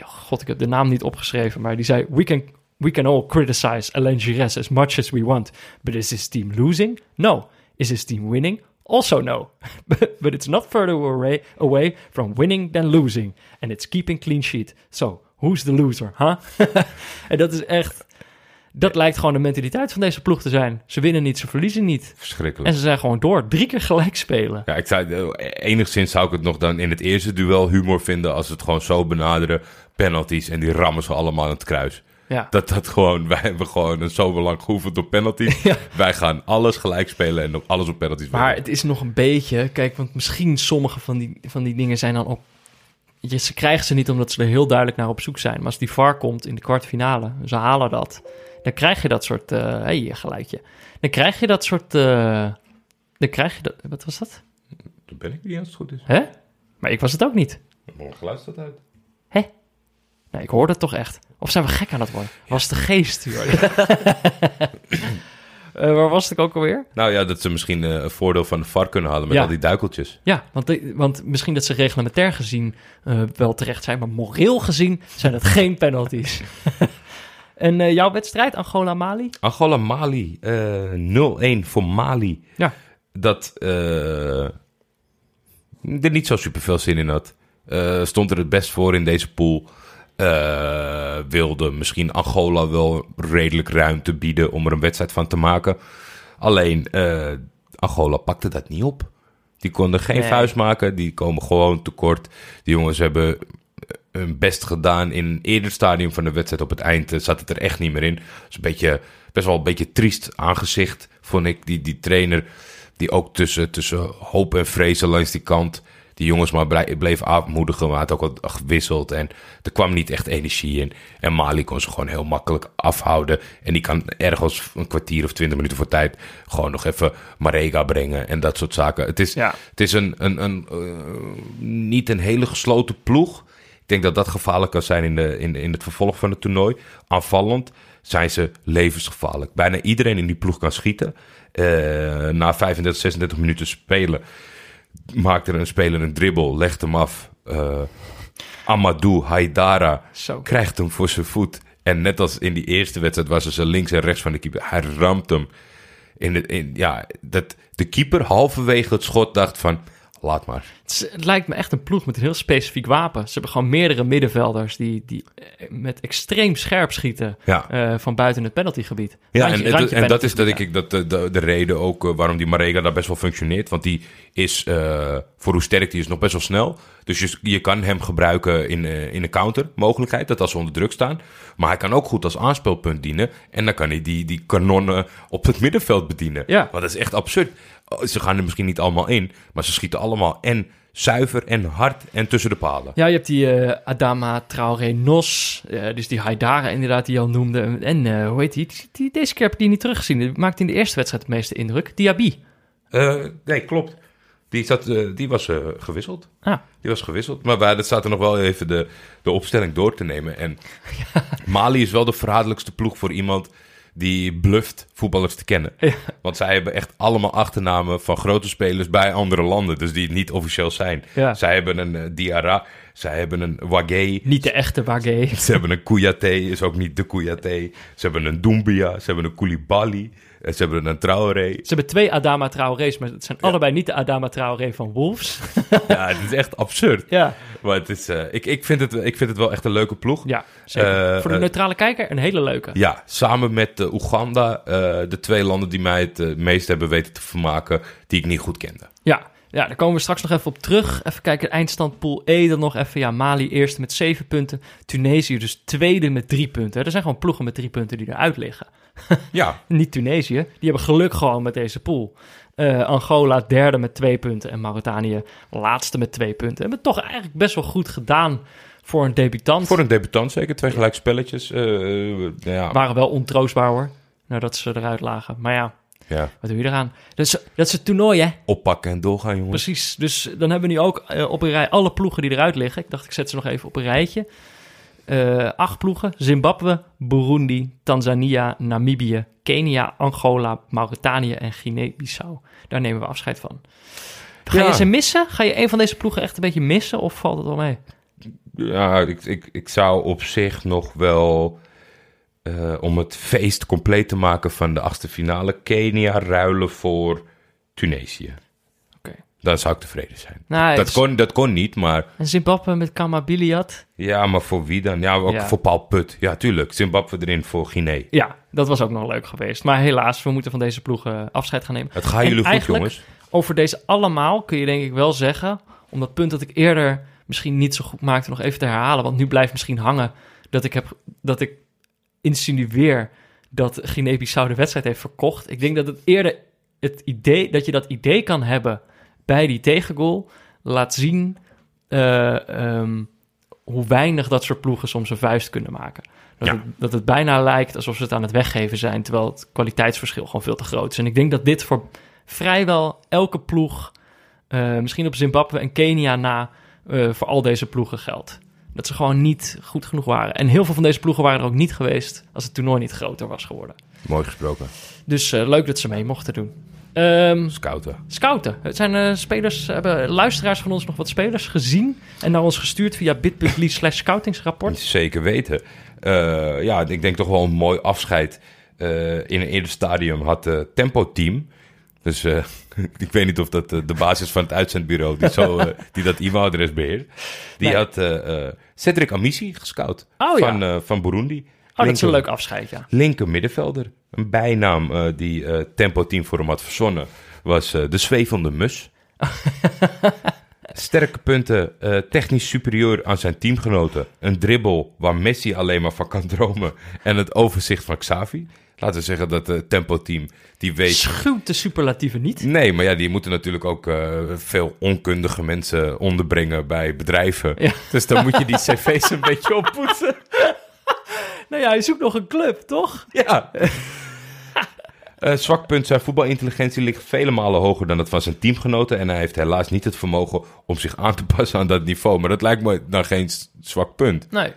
God, ik heb de naam niet opgeschreven, maar die zei... We can, we can all criticize Alain Giresse as much as we want. But is his team losing? No. Is his team winning? Also no. but it's not further away, away from winning than losing. And it's keeping clean sheet. So, who's the loser, huh? en dat is echt... Dat lijkt gewoon de mentaliteit van deze ploeg te zijn. Ze winnen niet, ze verliezen niet. Verschrikkelijk. En ze zijn gewoon door. Drie keer gelijk spelen. Ja, ik zei, eh, enigszins zou ik het nog dan in het eerste duel humor vinden als ze het gewoon zo benaderen. Penalties en die rammen ze allemaal aan het kruis. Ja. Dat dat gewoon, wij hebben gewoon een zo lang geoefend op penalties. Ja. Wij gaan alles gelijk spelen en op alles op penalties Maar het is nog een beetje... Kijk, want misschien sommige van die, van die dingen zijn dan op... Je, ze krijgen ze niet omdat ze er heel duidelijk naar op zoek zijn. Maar als die VAR komt in de kwartfinale, ze halen dat... Dan krijg je dat soort... eh hey, geluidje. Dan krijg je dat soort... eh, dan krijg je dat... Wat was dat? Dan ben ik niet als het goed is. Hè? Maar ik was het ook niet. Mijn geluid staat uit. Nee, ik hoorde het toch echt. Of zijn we gek aan het worden? Was de geest, Jordi? Eh, waar was ik ook alweer? Nou ja, dat ze misschien eh, een voordeel van de VAR kunnen halen met Ja. al die duikeltjes. Ja, want, de- want misschien dat ze reglementair gezien eh, wel terecht zijn, maar moreel gezien zijn het geen penalties. en jouw wedstrijd, Angola-Mali? Angola-Mali, eh 0-1 voor Mali. Ja. Dat ik er niet zo super veel zin in had. Stond er het best voor in deze pool. Eh, wilde misschien Angola wel redelijk ruimte bieden om er een wedstrijd van te maken. Alleen eh, Angola pakte dat niet op. Die konden geen Nee. vuist maken. Die komen gewoon tekort. Die jongens hebben hun best gedaan in een eerder stadium van de wedstrijd. Op het eind eh, zat het er echt niet meer in. Dus een beetje, best wel een beetje triest aangezicht, vond ik. Die, die trainer die ook tussen, tussen hoop en vrezen langs die kant... die jongens maar bleef aanmoedigen, maar had ook wat gewisseld. En er kwam niet echt energie in. En Mali kon ze gewoon heel makkelijk afhouden. En die kan ergens een kwartier of twintig minuten voor tijd... gewoon nog even Marega brengen en dat soort zaken. Het is, Ja. het is een, een, een, eh, niet een hele gesloten ploeg. Ik denk dat dat gevaarlijk kan zijn in, de, in, in het vervolg van het toernooi. Aanvallend zijn ze levensgevaarlijk. Bijna iedereen in die ploeg kan schieten. Eh, na 35, 36 minuten spelen maakt er een speler een dribbel, legt hem af. Eh, Amadou Haidara Zo. krijgt hem voor zijn voet. En net als in die eerste wedstrijd was ze links en rechts van de keeper. Hij ramt hem. In de, in, ja, dat, de keeper halverwege het schot dacht van... Laat maar. Het, lijkt me echt een ploeg met een heel specifiek wapen. Ze hebben gewoon meerdere middenvelders die, die met extreem scherp schieten Ja. eh, van buiten het penaltygebied. Ja, Randje- en, en, randje en dat is denk ik dat de, de, de reden ook eh, waarom die Marega daar best wel functioneert. Want die is, eh, voor hoe sterk die is, nog best wel snel. Dus je, je kan hem gebruiken in, in een counter mogelijkheid, dat als ze onder druk staan. Maar hij kan ook goed als aanspeelpunt dienen. En dan kan hij die, die kanonnen op het middenveld bedienen. Ja. Want dat is echt absurd. Oh, Ze gaan er misschien niet allemaal in, maar ze schieten allemaal en zuiver en hard en tussen de palen. Ja, je hebt die eh, Adama Traoré Nos, eh, dus die Haidara inderdaad die je al noemde. En eh, hoe heet die? Die- die? Deze keer heb ik die niet teruggezien. Die maakte in de eerste wedstrijd het meeste indruk. Diaby. Nee, klopt. Die, zat, die was gewisseld. Ah, Die was gewisseld. Maar wij zaten nog wel even de, de opstelling door te nemen. En Mali is wel de verraderlijkste ploeg voor iemand die bluft voetballers te kennen. Ja. Want zij hebben echt allemaal achternamen van grote spelers bij andere landen. Dus die niet officieel zijn. Ja. Zij hebben een eh, Diarra, zij hebben een Wagé. Niet de echte Wagé. Ze hebben een Kouyaté, is ook niet de Kouyaté. Ze hebben een Doumbia, ze hebben een Koulibaly. Ze hebben een Traoré. Ze hebben twee Adama Traorés, maar het zijn allebei niet de Adama Traoré van Wolves. Ja, het is echt absurd. ja, Maar het is, eh, ik, ik, vind het, ik vind het wel echt een leuke ploeg. ja zeker. Eh, Voor de eh, neutrale kijker een hele leuke. Ja, samen met Oeganda, de twee landen die mij het meest hebben weten te vermaken, die ik niet goed kende. Ja, ja, daar komen we straks nog even op terug. Even kijken, eindstand Pool E dan nog even. Ja, Mali eerste met zeven punten. Tunesië dus tweede met drie punten. Er zijn gewoon ploegen met drie punten die eruit liggen. Ja, Niet Tunesië, die hebben geluk gewoon met deze pool. Eh, Angola derde met twee punten en Mauritanië laatste met twee punten. Hebben toch eigenlijk best wel goed gedaan voor een debutant. voor een debutant zeker. Twee gelijk spelletjes. eh, eh, ja, Waren wel ontroostbaar hoor, nadat ze eruit lagen. Maar ja, ja, wat doe je eraan? Dat is, dat is het toernooi hè? oppakken en doorgaan, jongens. Precies, dus dan hebben we nu ook op een rij alle ploegen die eruit liggen. Ik dacht, ik zet ze nog even op een rijtje. Eh, acht ploegen. Zimbabwe, Burundi, Tanzania, Namibië, Kenia, Angola, Mauritanië en Guinea-Bissau. Daar nemen we afscheid van. Ga Ja. je ze missen? Ga je een van deze ploegen echt een beetje missen of valt het wel mee? Ja, ik, ik, ik zou op zich nog wel, eh, om het feest compleet te maken van de achtste finale, Kenia ruilen voor Tunesië. Dan zou ik tevreden zijn. Nou, Dat kon, dat kon niet, maar En Zimbabwe met Kamabiliat. ja, maar voor wie dan? Ja, ook Ja. voor Paul Put. Ja, tuurlijk. Zimbabwe erin voor Guinea. Ja, dat was ook nog leuk geweest. Maar helaas, we moeten van deze ploegen afscheid gaan nemen. Het gaat En jullie goed, jongens. Over deze allemaal kun je denk ik wel zeggen, om dat punt dat ik eerder misschien niet zo goed maakte, nog even te herhalen. Want nu blijft misschien hangen dat ik, heb, dat ik insinueer dat Guinea-Bissau de wedstrijd heeft verkocht. Ik denk dat het eerder het idee, dat je dat idee kan hebben bij die tegengoal, laat zien eh, ehm, hoe weinig dat soort ploegen soms een vuist kunnen maken. Dat, Ja. het, dat het bijna lijkt alsof ze het aan het weggeven zijn, terwijl het kwaliteitsverschil gewoon veel te groot is. En ik denk dat dit voor vrijwel elke ploeg, eh, misschien op Zimbabwe en Kenia na, eh, voor al deze ploegen geldt. Dat ze gewoon niet goed genoeg waren. En heel veel van deze ploegen waren er ook niet geweest als het toernooi niet groter was geworden. Mooi gesproken. Dus leuk dat ze mee mochten doen. Ehm, Scouten. scouten. Het zijn eh, spelers, hebben luisteraars van ons nog wat spelers gezien en naar ons gestuurd via bit.ly slash scoutingsrapport. Zeker weten. Eh, ja, ik denk toch wel een mooi afscheid. Eh, in een eerder stadium had het Tempo Team. Dus eh, ik weet niet of dat eh, de basis van het uitzendbureau, die, zo, eh, die dat e-mailadres beheert, die Nee. had eh, eh, Cedric Amissi gescout Oh, van, eh, van Burundi. Oh, dat is een Linker- leuk afscheid, ja. Linker middenvelder. Een bijnaam eh, die eh, Tempo Team voor hem had verzonnen was eh, de zwevende mus. Sterke punten, technisch superieur aan zijn teamgenoten. Een dribbel waar Messi alleen maar van kan dromen. En het overzicht van Xavi. Laten we zeggen dat het Tempo-team, die weet... Schuwt de superlatieven niet. Nee, maar ja, die moeten natuurlijk ook veel onkundige mensen onderbrengen bij bedrijven. Ja. Dus dan moet je die cv's een beetje oppoetsen. Nou ja, hij zoekt nog een club, toch? Ja. Eh, zwak punt, zijn voetbalintelligentie ligt vele malen hoger dan dat van zijn teamgenoten. En hij heeft helaas niet het vermogen om zich aan te passen aan dat niveau. Maar dat lijkt me dan geen zwak punt. Nee.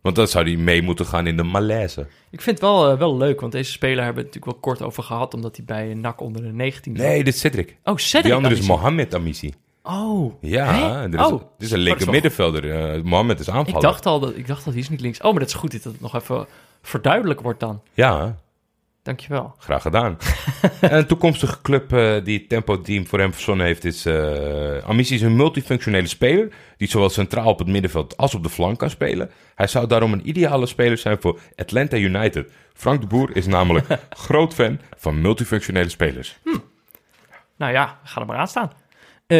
Want dan zou hij mee moeten gaan in de malaise. Ik vind het wel, eh, wel leuk, want deze speler hebben we het natuurlijk wel kort over gehad, omdat hij bij NAC onder de 19 zat. Nee, dit is Cedric. Oh, Cedric Die andere is. Mohamed Amissi. Oh. Ja, dit is, Oh. dit is een dat linker middenvelder. Eh, Mohamed is aanvaller. Ik dacht, al dat, ik dacht al, die is niet links. Oh, maar dat is goed dat het nog even verduidelijk wordt dan. Ja, Dankjewel. graag gedaan. en een toekomstige club eh, die het Tempo Team voor hem verzonnen heeft is... Amissi is een multifunctionele speler... die zowel centraal op het middenveld als op de flank kan spelen. Hij zou daarom een ideale speler zijn voor Atlanta United. Frank de Boer is namelijk groot fan van multifunctionele spelers. Nou ja, ga er maar aan staan. Eh,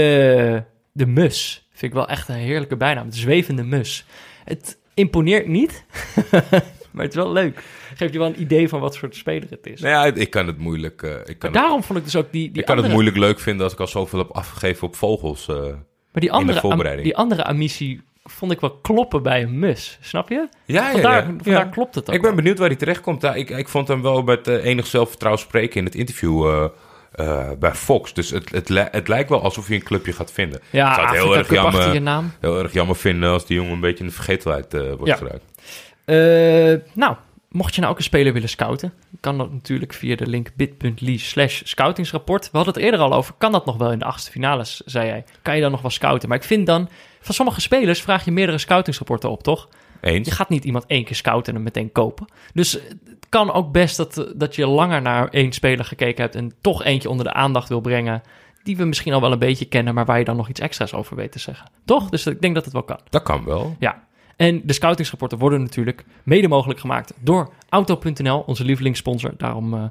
de mus vind ik wel echt een heerlijke bijnaam. De zwevende mus. Het imponeert niet, maar het is wel leuk. Geeft je wel een idee van wat soort speler het is. Nou ja, ik kan het moeilijk... eh, ik kan, het, Daarom vond ik dus ook die, die ik kan het moeilijk leuk vinden als ik al zoveel heb afgegeven op vogels. eh. Maar die andere, am- voorbereiding. die andere amissie vond ik wel kloppen bij een mus. Snap je? Ja, Vandaar, ja, ja. vandaar Ja. klopt het ook. Ik ben wel. benieuwd waar hij terechtkomt. Ja, ik, ik vond hem wel met eh, enig zelfvertrouwen spreken in het interview eh, eh, bij Fox. Dus het, het, li- het lijkt wel alsof hij een clubje gaat vinden. Ja, ik zou het heel erg, je jammer, naam. heel erg jammer vinden als die jongen een beetje in de vergetelheid wordt Ja. geraakt. Eh, nou, mocht je nou ook een speler willen scouten, kan dat natuurlijk via de link bit.ly slash scoutingsrapport. We hadden het eerder al over, kan dat nog wel in de achtste finales, zei jij. Kan je dan nog wel scouten? Maar ik vind dan, van sommige spelers vraag je meerdere scoutingsrapporten op, toch? Eens. Je gaat niet iemand één keer scouten en hem meteen kopen. Dus het kan ook best dat, dat je langer naar één speler gekeken hebt en toch eentje onder de aandacht wil brengen. Die we misschien al wel een beetje kennen, maar waar je dan nog iets extra's over weet te zeggen. Toch? Dus ik denk dat het wel kan. Dat kan wel. Ja. En de scoutingsrapporten worden natuurlijk mede mogelijk gemaakt door Auto.nl, onze lievelingssponsor. Daarom eh,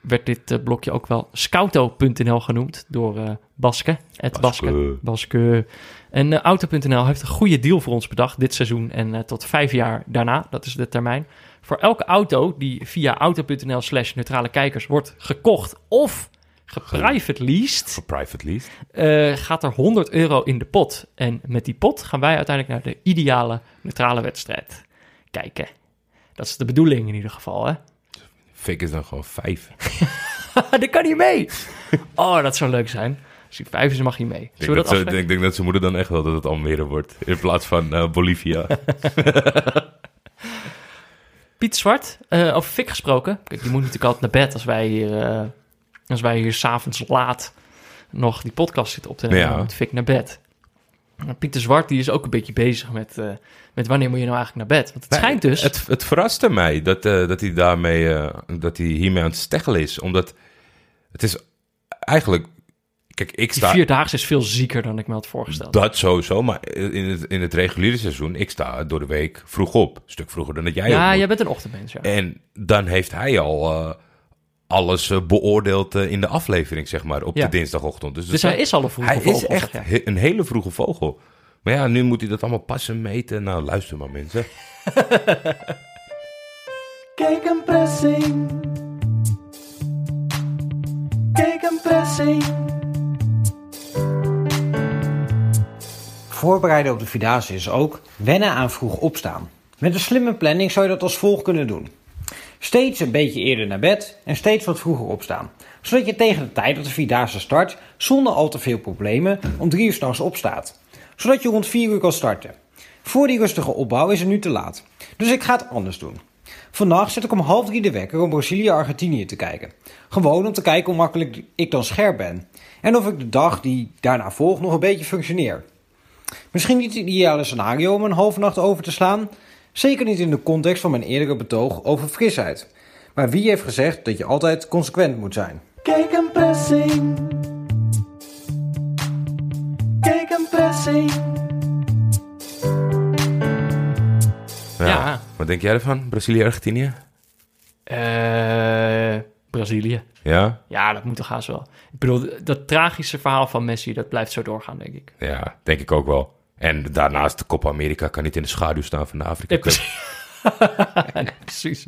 werd dit eh, blokje ook wel Scouto.nl genoemd door eh Baske. Het Baske. Baske. Baske. En Auto.nl heeft een goede deal voor ons bedacht dit seizoen en tot vijf jaar daarna. Dat is de termijn. Voor elke auto die via Auto.nl slash neutrale kijkers wordt gekocht of geprivate leased, private lease. eh, gaat er 100 euro in de pot. En met die pot gaan wij uiteindelijk naar de ideale neutrale wedstrijd kijken. Dat is de bedoeling in ieder geval, hè? Fik is dan gewoon vijf. dat kan niet mee! Oh, dat zou leuk zijn. Als hij vijf is, mag hij mee. Ik denk, dat dat ze, denk dat zijn moeder dan echt wel dat het Almere wordt. In plaats van eh, Bolivia. Piet Zwart, eh, over Fik gesproken. Kijk, die moet natuurlijk altijd naar bed als wij hier, als wij hier s'avonds laat nog die podcast zitten op te nemen. Ja. Dan moet Fik naar bed. Maar Pieter Zwart die is ook een beetje bezig met, eh, met wanneer moet je nou eigenlijk naar bed. Want het Nee, schijnt dus... Het, het verraste mij dat, eh, dat hij daarmee, eh, dat hij hiermee aan het steggelen is. Omdat het is eigenlijk... Kijk, ik die sta... vierdaagse is veel zieker dan ik me had voorgesteld. Dat sowieso, maar in het, in het reguliere seizoen, ik sta door de week vroeg op. Een stuk vroeger dan dat jij ja, jij bent een ochtendmens, ja. En dan heeft hij al alles eh, beoordeeld eh, in de aflevering, zeg maar, op Ja. de dinsdagochtend. Dus, Dus hij is al een vroege hij vogel, is echt een hele vroege vogel. Maar ja, nu moet hij dat allemaal passen, meten. Nou, luister maar mensen. Kijk een pressing. Kijk een pressing. Voorbereiden op de Vierdaagse is ook wennen aan vroeg opstaan. Met een slimme planning zou je dat als volgt kunnen doen. Steeds een beetje eerder naar bed en steeds wat vroeger opstaan. Zodat je tegen de tijd dat de Vierdaagse start zonder al te veel problemen om drie uur s'nachts opstaat. Zodat je rond vier uur kan starten. Voor die rustige opbouw is het nu te laat. Dus ik ga het anders doen. Vannacht zet ik om half drie de wekker om Brazilië-Argentinië te kijken. Gewoon om te kijken hoe makkelijk ik dan scherp ben. En of ik de dag die daarna volgt nog een beetje functioneer. Misschien niet het ideale scenario om een halve nacht over te slaan. Zeker niet in de context van mijn eerdere betoog over frisheid. Maar wie heeft gezegd dat je altijd consequent moet zijn? Kijk een pressing. Kijk een pressing. Ja. Ja. Wat denk jij ervan, Brazilië-Argentinië? Eh, Brazilië. Ja? Ja, dat moet toch haast wel. Ik bedoel, dat tragische verhaal van Messi, dat blijft zo doorgaan, denk ik. Ja, denk ik ook wel. En daarnaast, de Copa America kan niet in de schaduw staan van de Afrika Cup. precies. precies.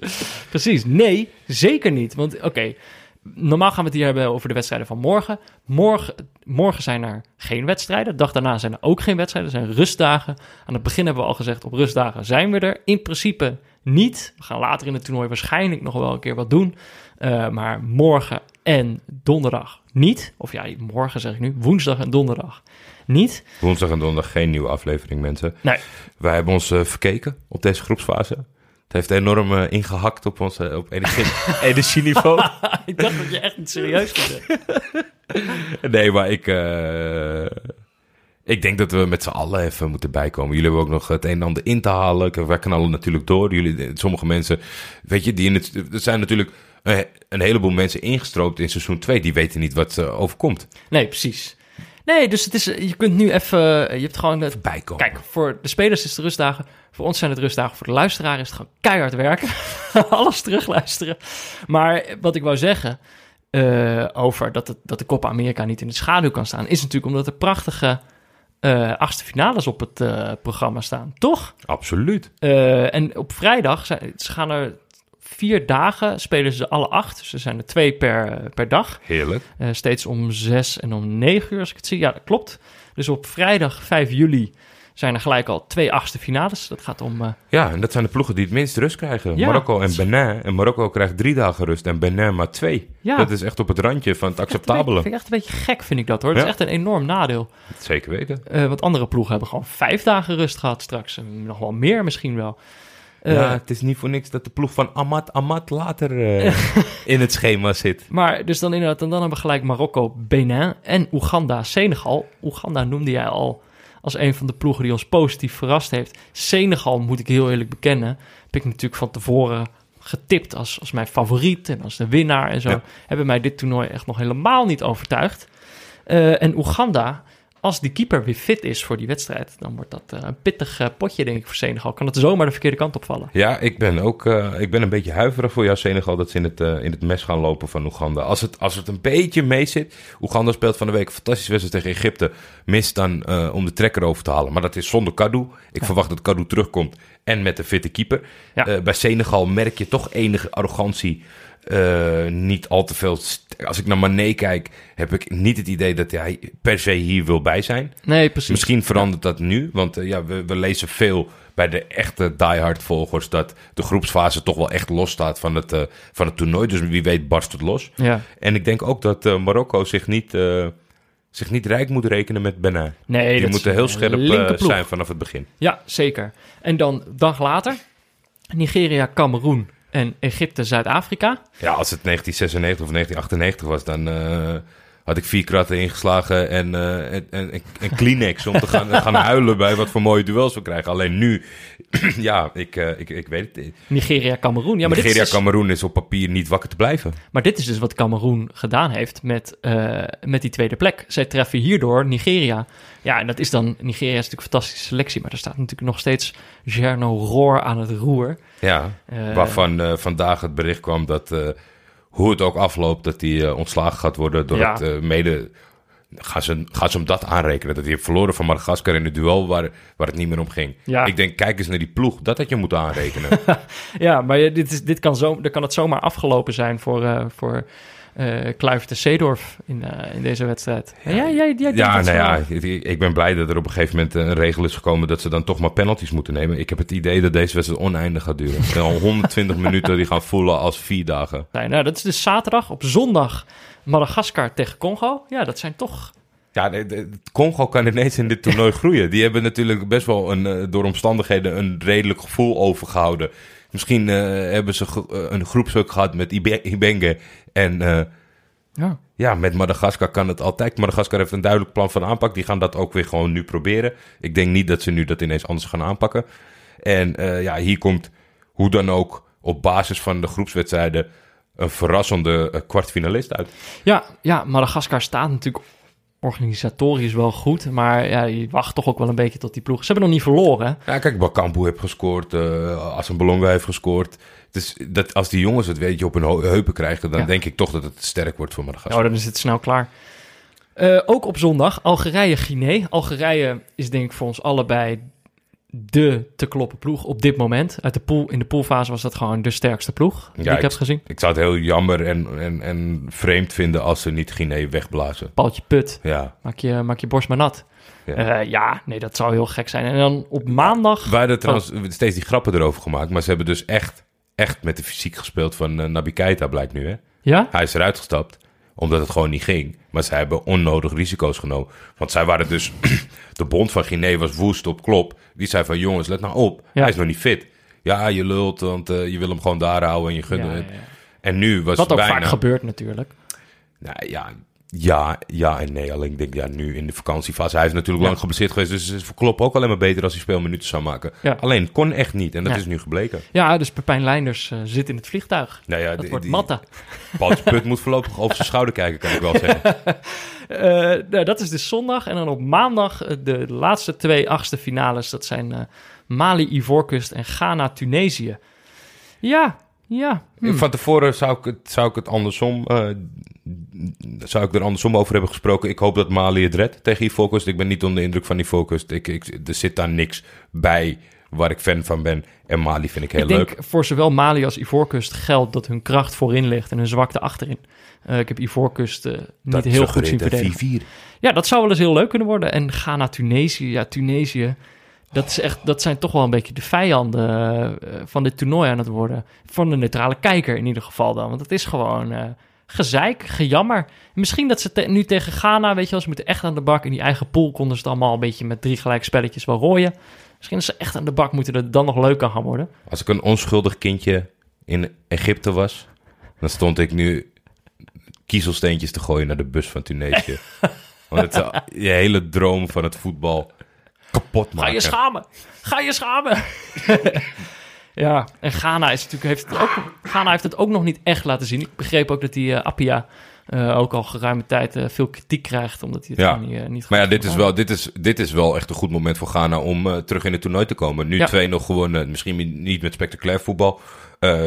Precies. Nee, zeker niet. Want oké, normaal gaan we het hier hebben over de wedstrijden van morgen. Morgen, morgen zijn er geen wedstrijden. De dag daarna zijn er ook geen wedstrijden. Er zijn rustdagen. Aan het begin hebben we al gezegd, op rustdagen zijn we er. In principe niet. We gaan later in het toernooi waarschijnlijk nog wel een keer wat doen. Eh, maar morgen en donderdag niet. Of ja, morgen zeg ik nu. Woensdag en donderdag niet. Woensdag en donderdag geen nieuwe aflevering, mensen. Nee. Wij hebben ons eh, verkeken op deze groepsfase. Het heeft enorm eh, ingehakt op ons op energie, energieniveau. ik dacht dat je echt niet serieus zeggen. nee, maar ik, eh, ik denk dat we met z'n allen even moeten bijkomen. Jullie hebben ook nog het een en ander in te halen. Wij knallen natuurlijk door. Jullie, sommige mensen, weet je, die in het, er zijn natuurlijk een heleboel mensen ingestroopt in seizoen 2. Die weten niet wat eh, overkomt. Nee, precies. Nee, dus het is, je kunt nu even, je hebt gewoon het Bijkomen. Kijk, voor de spelers is het rustdagen. Voor ons zijn het rustdagen. Voor de luisteraar is het gewoon keihard werken. Alles terugluisteren. Maar wat ik wou zeggen eh, over dat, het, dat de Copa America niet in de schaduw kan staan... is natuurlijk omdat er prachtige eh achtste finales op het eh, programma staan. Toch? Absoluut. Eh, en op vrijdag zijn, ze gaan er vier dagen, spelen ze alle acht. Dus er zijn er twee per, per dag. Heerlijk. Eh, steeds om zes en om negen uur, als ik het zie. Ja, dat klopt. Dus op vrijdag 5 juli zijn er gelijk al twee achtste finales. Dat gaat om... eh, Ja, en dat zijn de ploegen die het minst rust krijgen. Ja. Marokko en Benin. En Marokko krijgt drie dagen rust en Benin maar twee. Ja. Dat is echt op het randje van het acceptabele. vind ik echt een beetje gek, vind ik dat hoor. Dat Ja. is echt een enorm nadeel. Zeker weten. Eh, want andere ploegen hebben gewoon vijf dagen rust gehad straks. En nog wel meer misschien wel. Eh, ja, het is niet voor niks dat de ploeg van Amat Amat later eh, in het schema zit. Maar dus dan inderdaad, en dan hebben we gelijk Marokko, Benin en Oeganda, Senegal. Oeganda noemde jij al als een van de ploegen die ons positief verrast heeft. Senegal, moet ik heel eerlijk bekennen, heb ik natuurlijk van tevoren getipt als, als mijn favoriet en als de winnaar en zo. Ja. Hebben mij dit toernooi echt nog helemaal niet overtuigd. Eh, en Oeganda, als die keeper weer fit is voor die wedstrijd, dan wordt dat eh, een pittig eh, potje, denk ik, voor Senegal. Kan het zomaar de verkeerde kant opvallen. Ja, ik ben ook eh, ik ben een beetje huiverig voor jou, Senegal, dat ze in het, in het mes gaan lopen van Oeganda. Als het, als het een beetje mee zit. Oeganda speelt van de week een fantastische wedstrijd tegen Egypte. Mist dan om de trekker over te halen. Maar dat is zonder Kadou. Ik verwacht dat Kadou terugkomt en met de fitte keeper. Ja. Eh, bij Senegal merk je toch enige arrogantie. Eh, niet al te veel. Als ik naar Mané kijk, heb ik niet het idee dat hij per se hier wil bij zijn. Nee, precies. Misschien verandert dat nu, want eh, ja, we, we lezen veel bij de echte diehard volgers dat de groepsfase toch wel echt los staat van het, van het toernooi. Dus wie weet barst het los. Ja. En ik denk ook dat Marokko zich niet, zich niet rijk moet rekenen met Benin. Nee, Die dat moeten heel scherp eh, zijn vanaf het begin. Ja, zeker. En dan dag later, Nigeria, Cameroen en Egypte, Zuid-Afrika. Ja, als het 1996 of 1998 was, dan eh, had ik vier kratten ingeslagen en, eh, en, en, en Kleenex om te gaan, gaan huilen bij wat voor mooie duels we krijgen. Alleen nu, ja, ik, eh, ik, ik weet het. niet. Nigeria, Cameroen. Ja, maar, dit Nigeria, is dus, is op papier niet wakker te blijven. maar dit is dus wat Cameroen gedaan heeft met, eh, met die tweede plek. Zij treffen hierdoor Nigeria. Ja, en dat is dan... Nigeria is natuurlijk een fantastische selectie, maar er staat natuurlijk nog steeds Gerno Roor aan het roer. Ja, waarvan vandaag het bericht kwam dat, hoe het ook afloopt, dat hij eh, ontslagen gaat worden door Ja. het eh, mede... Gaan ze, gaan ze hem dat aanrekenen? Dat hij heeft verloren van Madagaskar in het duel waar, waar het niet meer om ging. Ja. Ik denk, kijk eens naar die ploeg. Dat had je moeten aanrekenen. Ja, maar dit, is, dit kan, zo, dan kan het zomaar afgelopen zijn voor, eh voor eh Kluivert de Seedorf in, eh, in deze wedstrijd. Ja, jij, jij, ja, nou ja, ik, ik ben blij dat er op een gegeven moment een regel is gekomen dat ze dan toch maar penalties moeten nemen. Ik heb het idee dat deze wedstrijd oneindig gaat duren. Het zijn al 120 minuten die gaan voelen als vier dagen. Nee, nou, dat is dus zaterdag. Op zondag Madagaskar tegen Congo. Ja, dat zijn toch... Ja, Congo kan ineens in dit toernooi groeien. Die hebben natuurlijk best wel een, eh, door omstandigheden een redelijk gevoel overgehouden. Misschien eh, hebben ze eh, een groepstuk gehad met Ibe- Ibenge. En eh, Ja. ja, met Madagaskar kan het altijd. Madagaskar heeft een duidelijk plan van aanpak. Die gaan dat ook weer gewoon nu proberen. Ik denk niet dat ze nu dat ineens anders gaan aanpakken. En ja, hier komt hoe dan ook op basis van de groepswedstrijden een verrassende kwartfinalist uit. Ja, ja, Madagaskar staat natuurlijk organisatorisch wel goed. Maar ja, je wacht toch ook wel een beetje tot die ploeg... Ze hebben nog niet verloren. Ja, kijk, Bakambu heeft gescoord, uh, Assenbelonga heeft gescoord. Dus dat, als die jongens het weet je op hun heupen krijgen, dan Ja. denk ik toch dat het sterk wordt voor Madagaskar. Nou, dan is het snel klaar. Eh, ook op zondag Algerije-Guinea. Algerije is denk ik voor ons allebei de te kloppen ploeg op dit moment. Uit de pool, in de poolfase was dat gewoon de sterkste ploeg die Ja, ik ik- heb gezien. Ik zou het heel jammer en, en, en vreemd vinden als ze niet Guinea wegblazen. Paaltje put, Ja. maak je, maak je borst maar nat. Ja. Ja. ja, nee, dat zou heel gek zijn. En dan op maandag... Wij hadden trouwens steeds die grappen erover gemaakt, maar ze hebben dus echt, echt met de fysiek gespeeld van uh, Nabi Keita, blijkt nu. Hè? Ja? Hij is eruit gestapt, omdat het gewoon niet ging. Maar zij hebben onnodig risico's genomen. Want zij waren dus... de bond van Guinea was woest op Klop. Die zei van, jongens, let nou op. Ja. Hij is nog niet fit. Ja, je lult, want eh, je wil hem gewoon daar houden en je ja, ja. En nu was Wat ook bijna... vaak gebeurt natuurlijk. Nou, ja, ja, ja en nee. Alleen ik denk, ja, nu in de vakantiefase. Hij is natuurlijk Ja. lang geblesseerd geweest. Dus het is voor Klopp ook alleen maar beter als hij speelminuten zou maken. Ja. Alleen, kon echt niet. En dat Ja. is nu gebleken. Ja, dus Pepijn Leinders eh, zit in het vliegtuig. Nou ja, Dat die- wordt die- matta. Put moet voorlopig over zijn schouder kijken, kan ik wel zeggen. Eh, nou, dat is dus zondag. En dan op maandag eh, de laatste twee achtste finales. Dat zijn eh, Mali, Ivoorkust en Ghana, Tunesië. Ja, ja. hm. Van tevoren zou ik het, zou ik het andersom... eh, zou ik er andersom over hebben gesproken. Ik hoop dat Mali het redt tegen Ivoorkust. Ik ben niet onder de indruk van Ivoorkust. Ik, ik, er zit daar niks bij waar ik fan van ben. En Mali vind ik heel Ik denk leuk. voor zowel Mali als Ivoorkust geldt dat hun kracht voorin ligt en hun zwakte achterin. Eh, ik heb Ivoorkust eh, niet Dat heel goed zien verdedigen. een 4-4. Ja, dat zou wel eens heel leuk kunnen worden. En Ghana, Tunesië. Ja, Tunesië. Dat, is echt, dat zijn toch wel een beetje de vijanden eh, van dit toernooi aan het worden. Van de neutrale kijker in ieder geval dan. Want het is gewoon eh, gezeik, gejammer. Misschien dat ze te- nu tegen Ghana, weet je wel, ze moeten echt aan de bak. In die eigen pool konden ze het allemaal een beetje met drie gelijk spelletjes wel rooien. Misschien als ze echt aan de bak moeten, dat het dan nog leuk kan gaan worden. Als ik een onschuldig kindje in Egypte was, dan stond ik nu kiezelsteentjes te gooien naar de bus van Tunesië. Want het je hele droom van het voetbal kapot Ga je schamen. Ga je schamen. ja, en Ghana, is natuurlijk, heeft het ook, Ghana heeft het ook nog niet echt laten zien. Ik begreep ook dat die eh, Appia eh, ook al geruime tijd eh, veel kritiek krijgt. Omdat hij het Ja. gewoon niet, eh, niet Maar ja, dit is, wel, dit, is, dit is wel echt een goed moment voor Ghana om terug in het toernooi te komen. Nu Ja. twee nog gewonnen, misschien niet met spectaculair voetbal.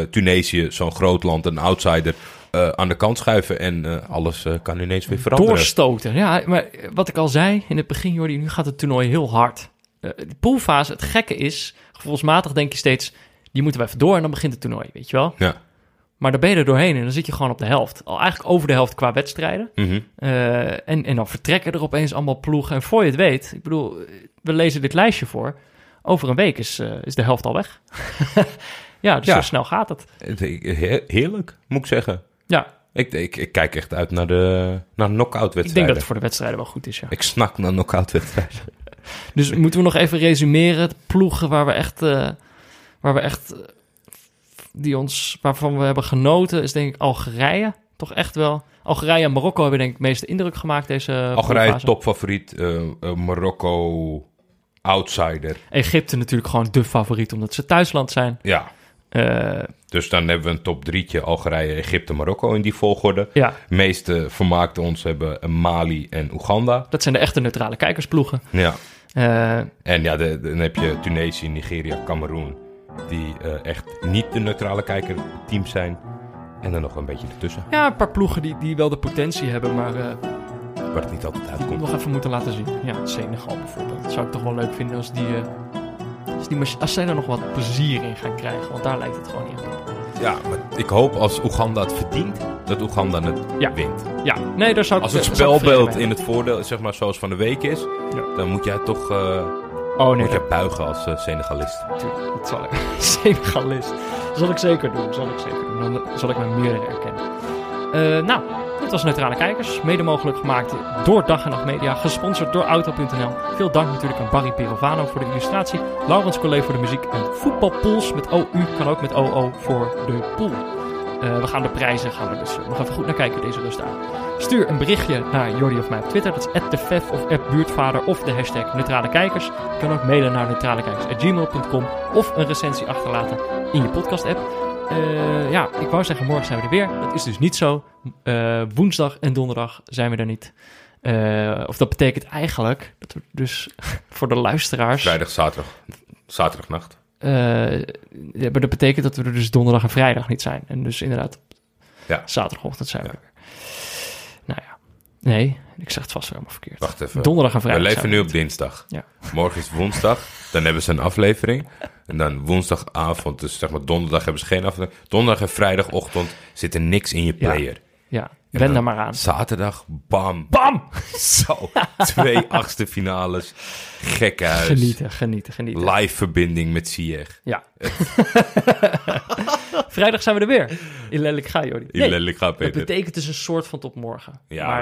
Tunesië, zo'n groot land, een outsider, aan de kant schuiven. En alles eh, kan ineens weer veranderen. Doorstoten. Ja, maar wat ik al zei in het begin, Jordi, nu gaat het toernooi heel hard. De poolfase, het gekke is, gevoelsmatig denk je steeds, die moeten we even door en dan begint het toernooi, weet je wel. Ja. Maar dan ben je er doorheen en dan zit je gewoon op de helft. Al eigenlijk over de helft qua wedstrijden. Mhm. Eh, en, en dan vertrekken er opeens allemaal ploegen. En voor je het weet, ik bedoel, we lezen dit lijstje voor. Over een week is, eh, is de helft al weg. ja, dus Ja. zo snel gaat het. Het- he- Heerlijk, moet ik zeggen. Ja, Ik, ik, ik kijk echt uit naar de naar knock-out ik denk wedstrijden. dat het voor de wedstrijden wel goed is, ja. Ik snak naar knock-out wedstrijden. Dus moeten we nog even resumeren. Ploegen waar we echt, eh, waar we echt, die ons, waarvan we hebben genoten, is denk ik Algerije. Toch echt wel. Algerije en Marokko hebben denk ik het meeste indruk gemaakt deze Algerije topfavoriet, eh, Marokko outsider. Egypte natuurlijk gewoon de favoriet, omdat ze thuisland zijn. Ja, Eh, dus dan hebben we een top drietje. Algerije, Egypte, Marokko in die volgorde. ja, De meeste vermaakte ons hebben Mali en Oeganda. dat zijn de echte neutrale kijkersploegen. Ja. En ja, de- dan heb je Tunesië, Nigeria, Cameroen. Die eh, echt niet de neutrale kijkerteams zijn. En dan nog een beetje ertussen. ja, een paar ploegen die, die wel de potentie hebben, maar eh, Waar het niet altijd die uitkomt. nog even moeten laten zien. Ja, Senegal bijvoorbeeld. Dat zou ik toch wel leuk vinden als die, eh, als, die als zij er nog wat plezier in gaan krijgen. Want daar lijkt het gewoon niet op. Ja, maar ik hoop als Oeganda het verdient, dat Oeganda het Ja. wint. Ja, nee, daar zou ik Als het daar spelbeeld in het voordeel, zeg maar zoals van de week is, Ja. dan moet jij toch. Oh nee, moet dat, buigen als eh, Senegalist. natuurlijk, dat zal ik. Senegalist. Dat zal ik zeker doen, zal ik zeker doen. Dan zal ik mijn meerdere erkennen. Eh, nou, dit was Neutrale Kijkers. Mede mogelijk gemaakt door Dag en Nacht Media. Gesponsord door Auto.nl. Veel dank natuurlijk aan Barry Pirovano voor de illustratie. Laurens Collet voor de muziek. En Voetbalpools met OU kan ook met OO voor de pool. Eh, we gaan de prijzen gaan we dus eh, nog even goed naar kijken deze rust aan. Stuur een berichtje naar Jordi of mij op Twitter. Dat is @defef of @buurtvader of de hashtag Neutrale Kijkers. Je kan ook mailen naar neutralekijkers@gmail.com of een recensie achterlaten in je podcast app. Eh, ja, ik wou zeggen morgen zijn we er weer. Dat is dus niet zo. Eh, woensdag en donderdag zijn we er niet. Eh, of dat betekent eigenlijk dat we dus voor de luisteraars. Vrijdag, zaterdag, zaterdagnacht. Ja, maar dat betekent dat we er dus donderdag en vrijdag niet zijn. En dus inderdaad, Ja. zaterdagochtend zijn we Ja. er weer. Nou ja, nee, ik zeg het vast helemaal verkeerd. Wacht even. Donderdag en We vrijdag. leven zijn nu we op dinsdag. Ja. Morgen is woensdag. Dan hebben ze een aflevering. En dan woensdagavond, dus zeg maar donderdag hebben ze geen aflevering. Donderdag en vrijdagochtend zit er niks in je Ja. player. Ja, En wen dan daar maar aan. Zaterdag, bam. Bam! Zo, twee achtste finales. Gekhuis. Genieten, genieten, genieten. Live verbinding met Sieg. Ja. Vrijdag zijn we er weer. In Lelijk ga, Jordi. In Nee, Lelijk gaat, dat Peter. betekent dus een soort van tot morgen. Ja. Maar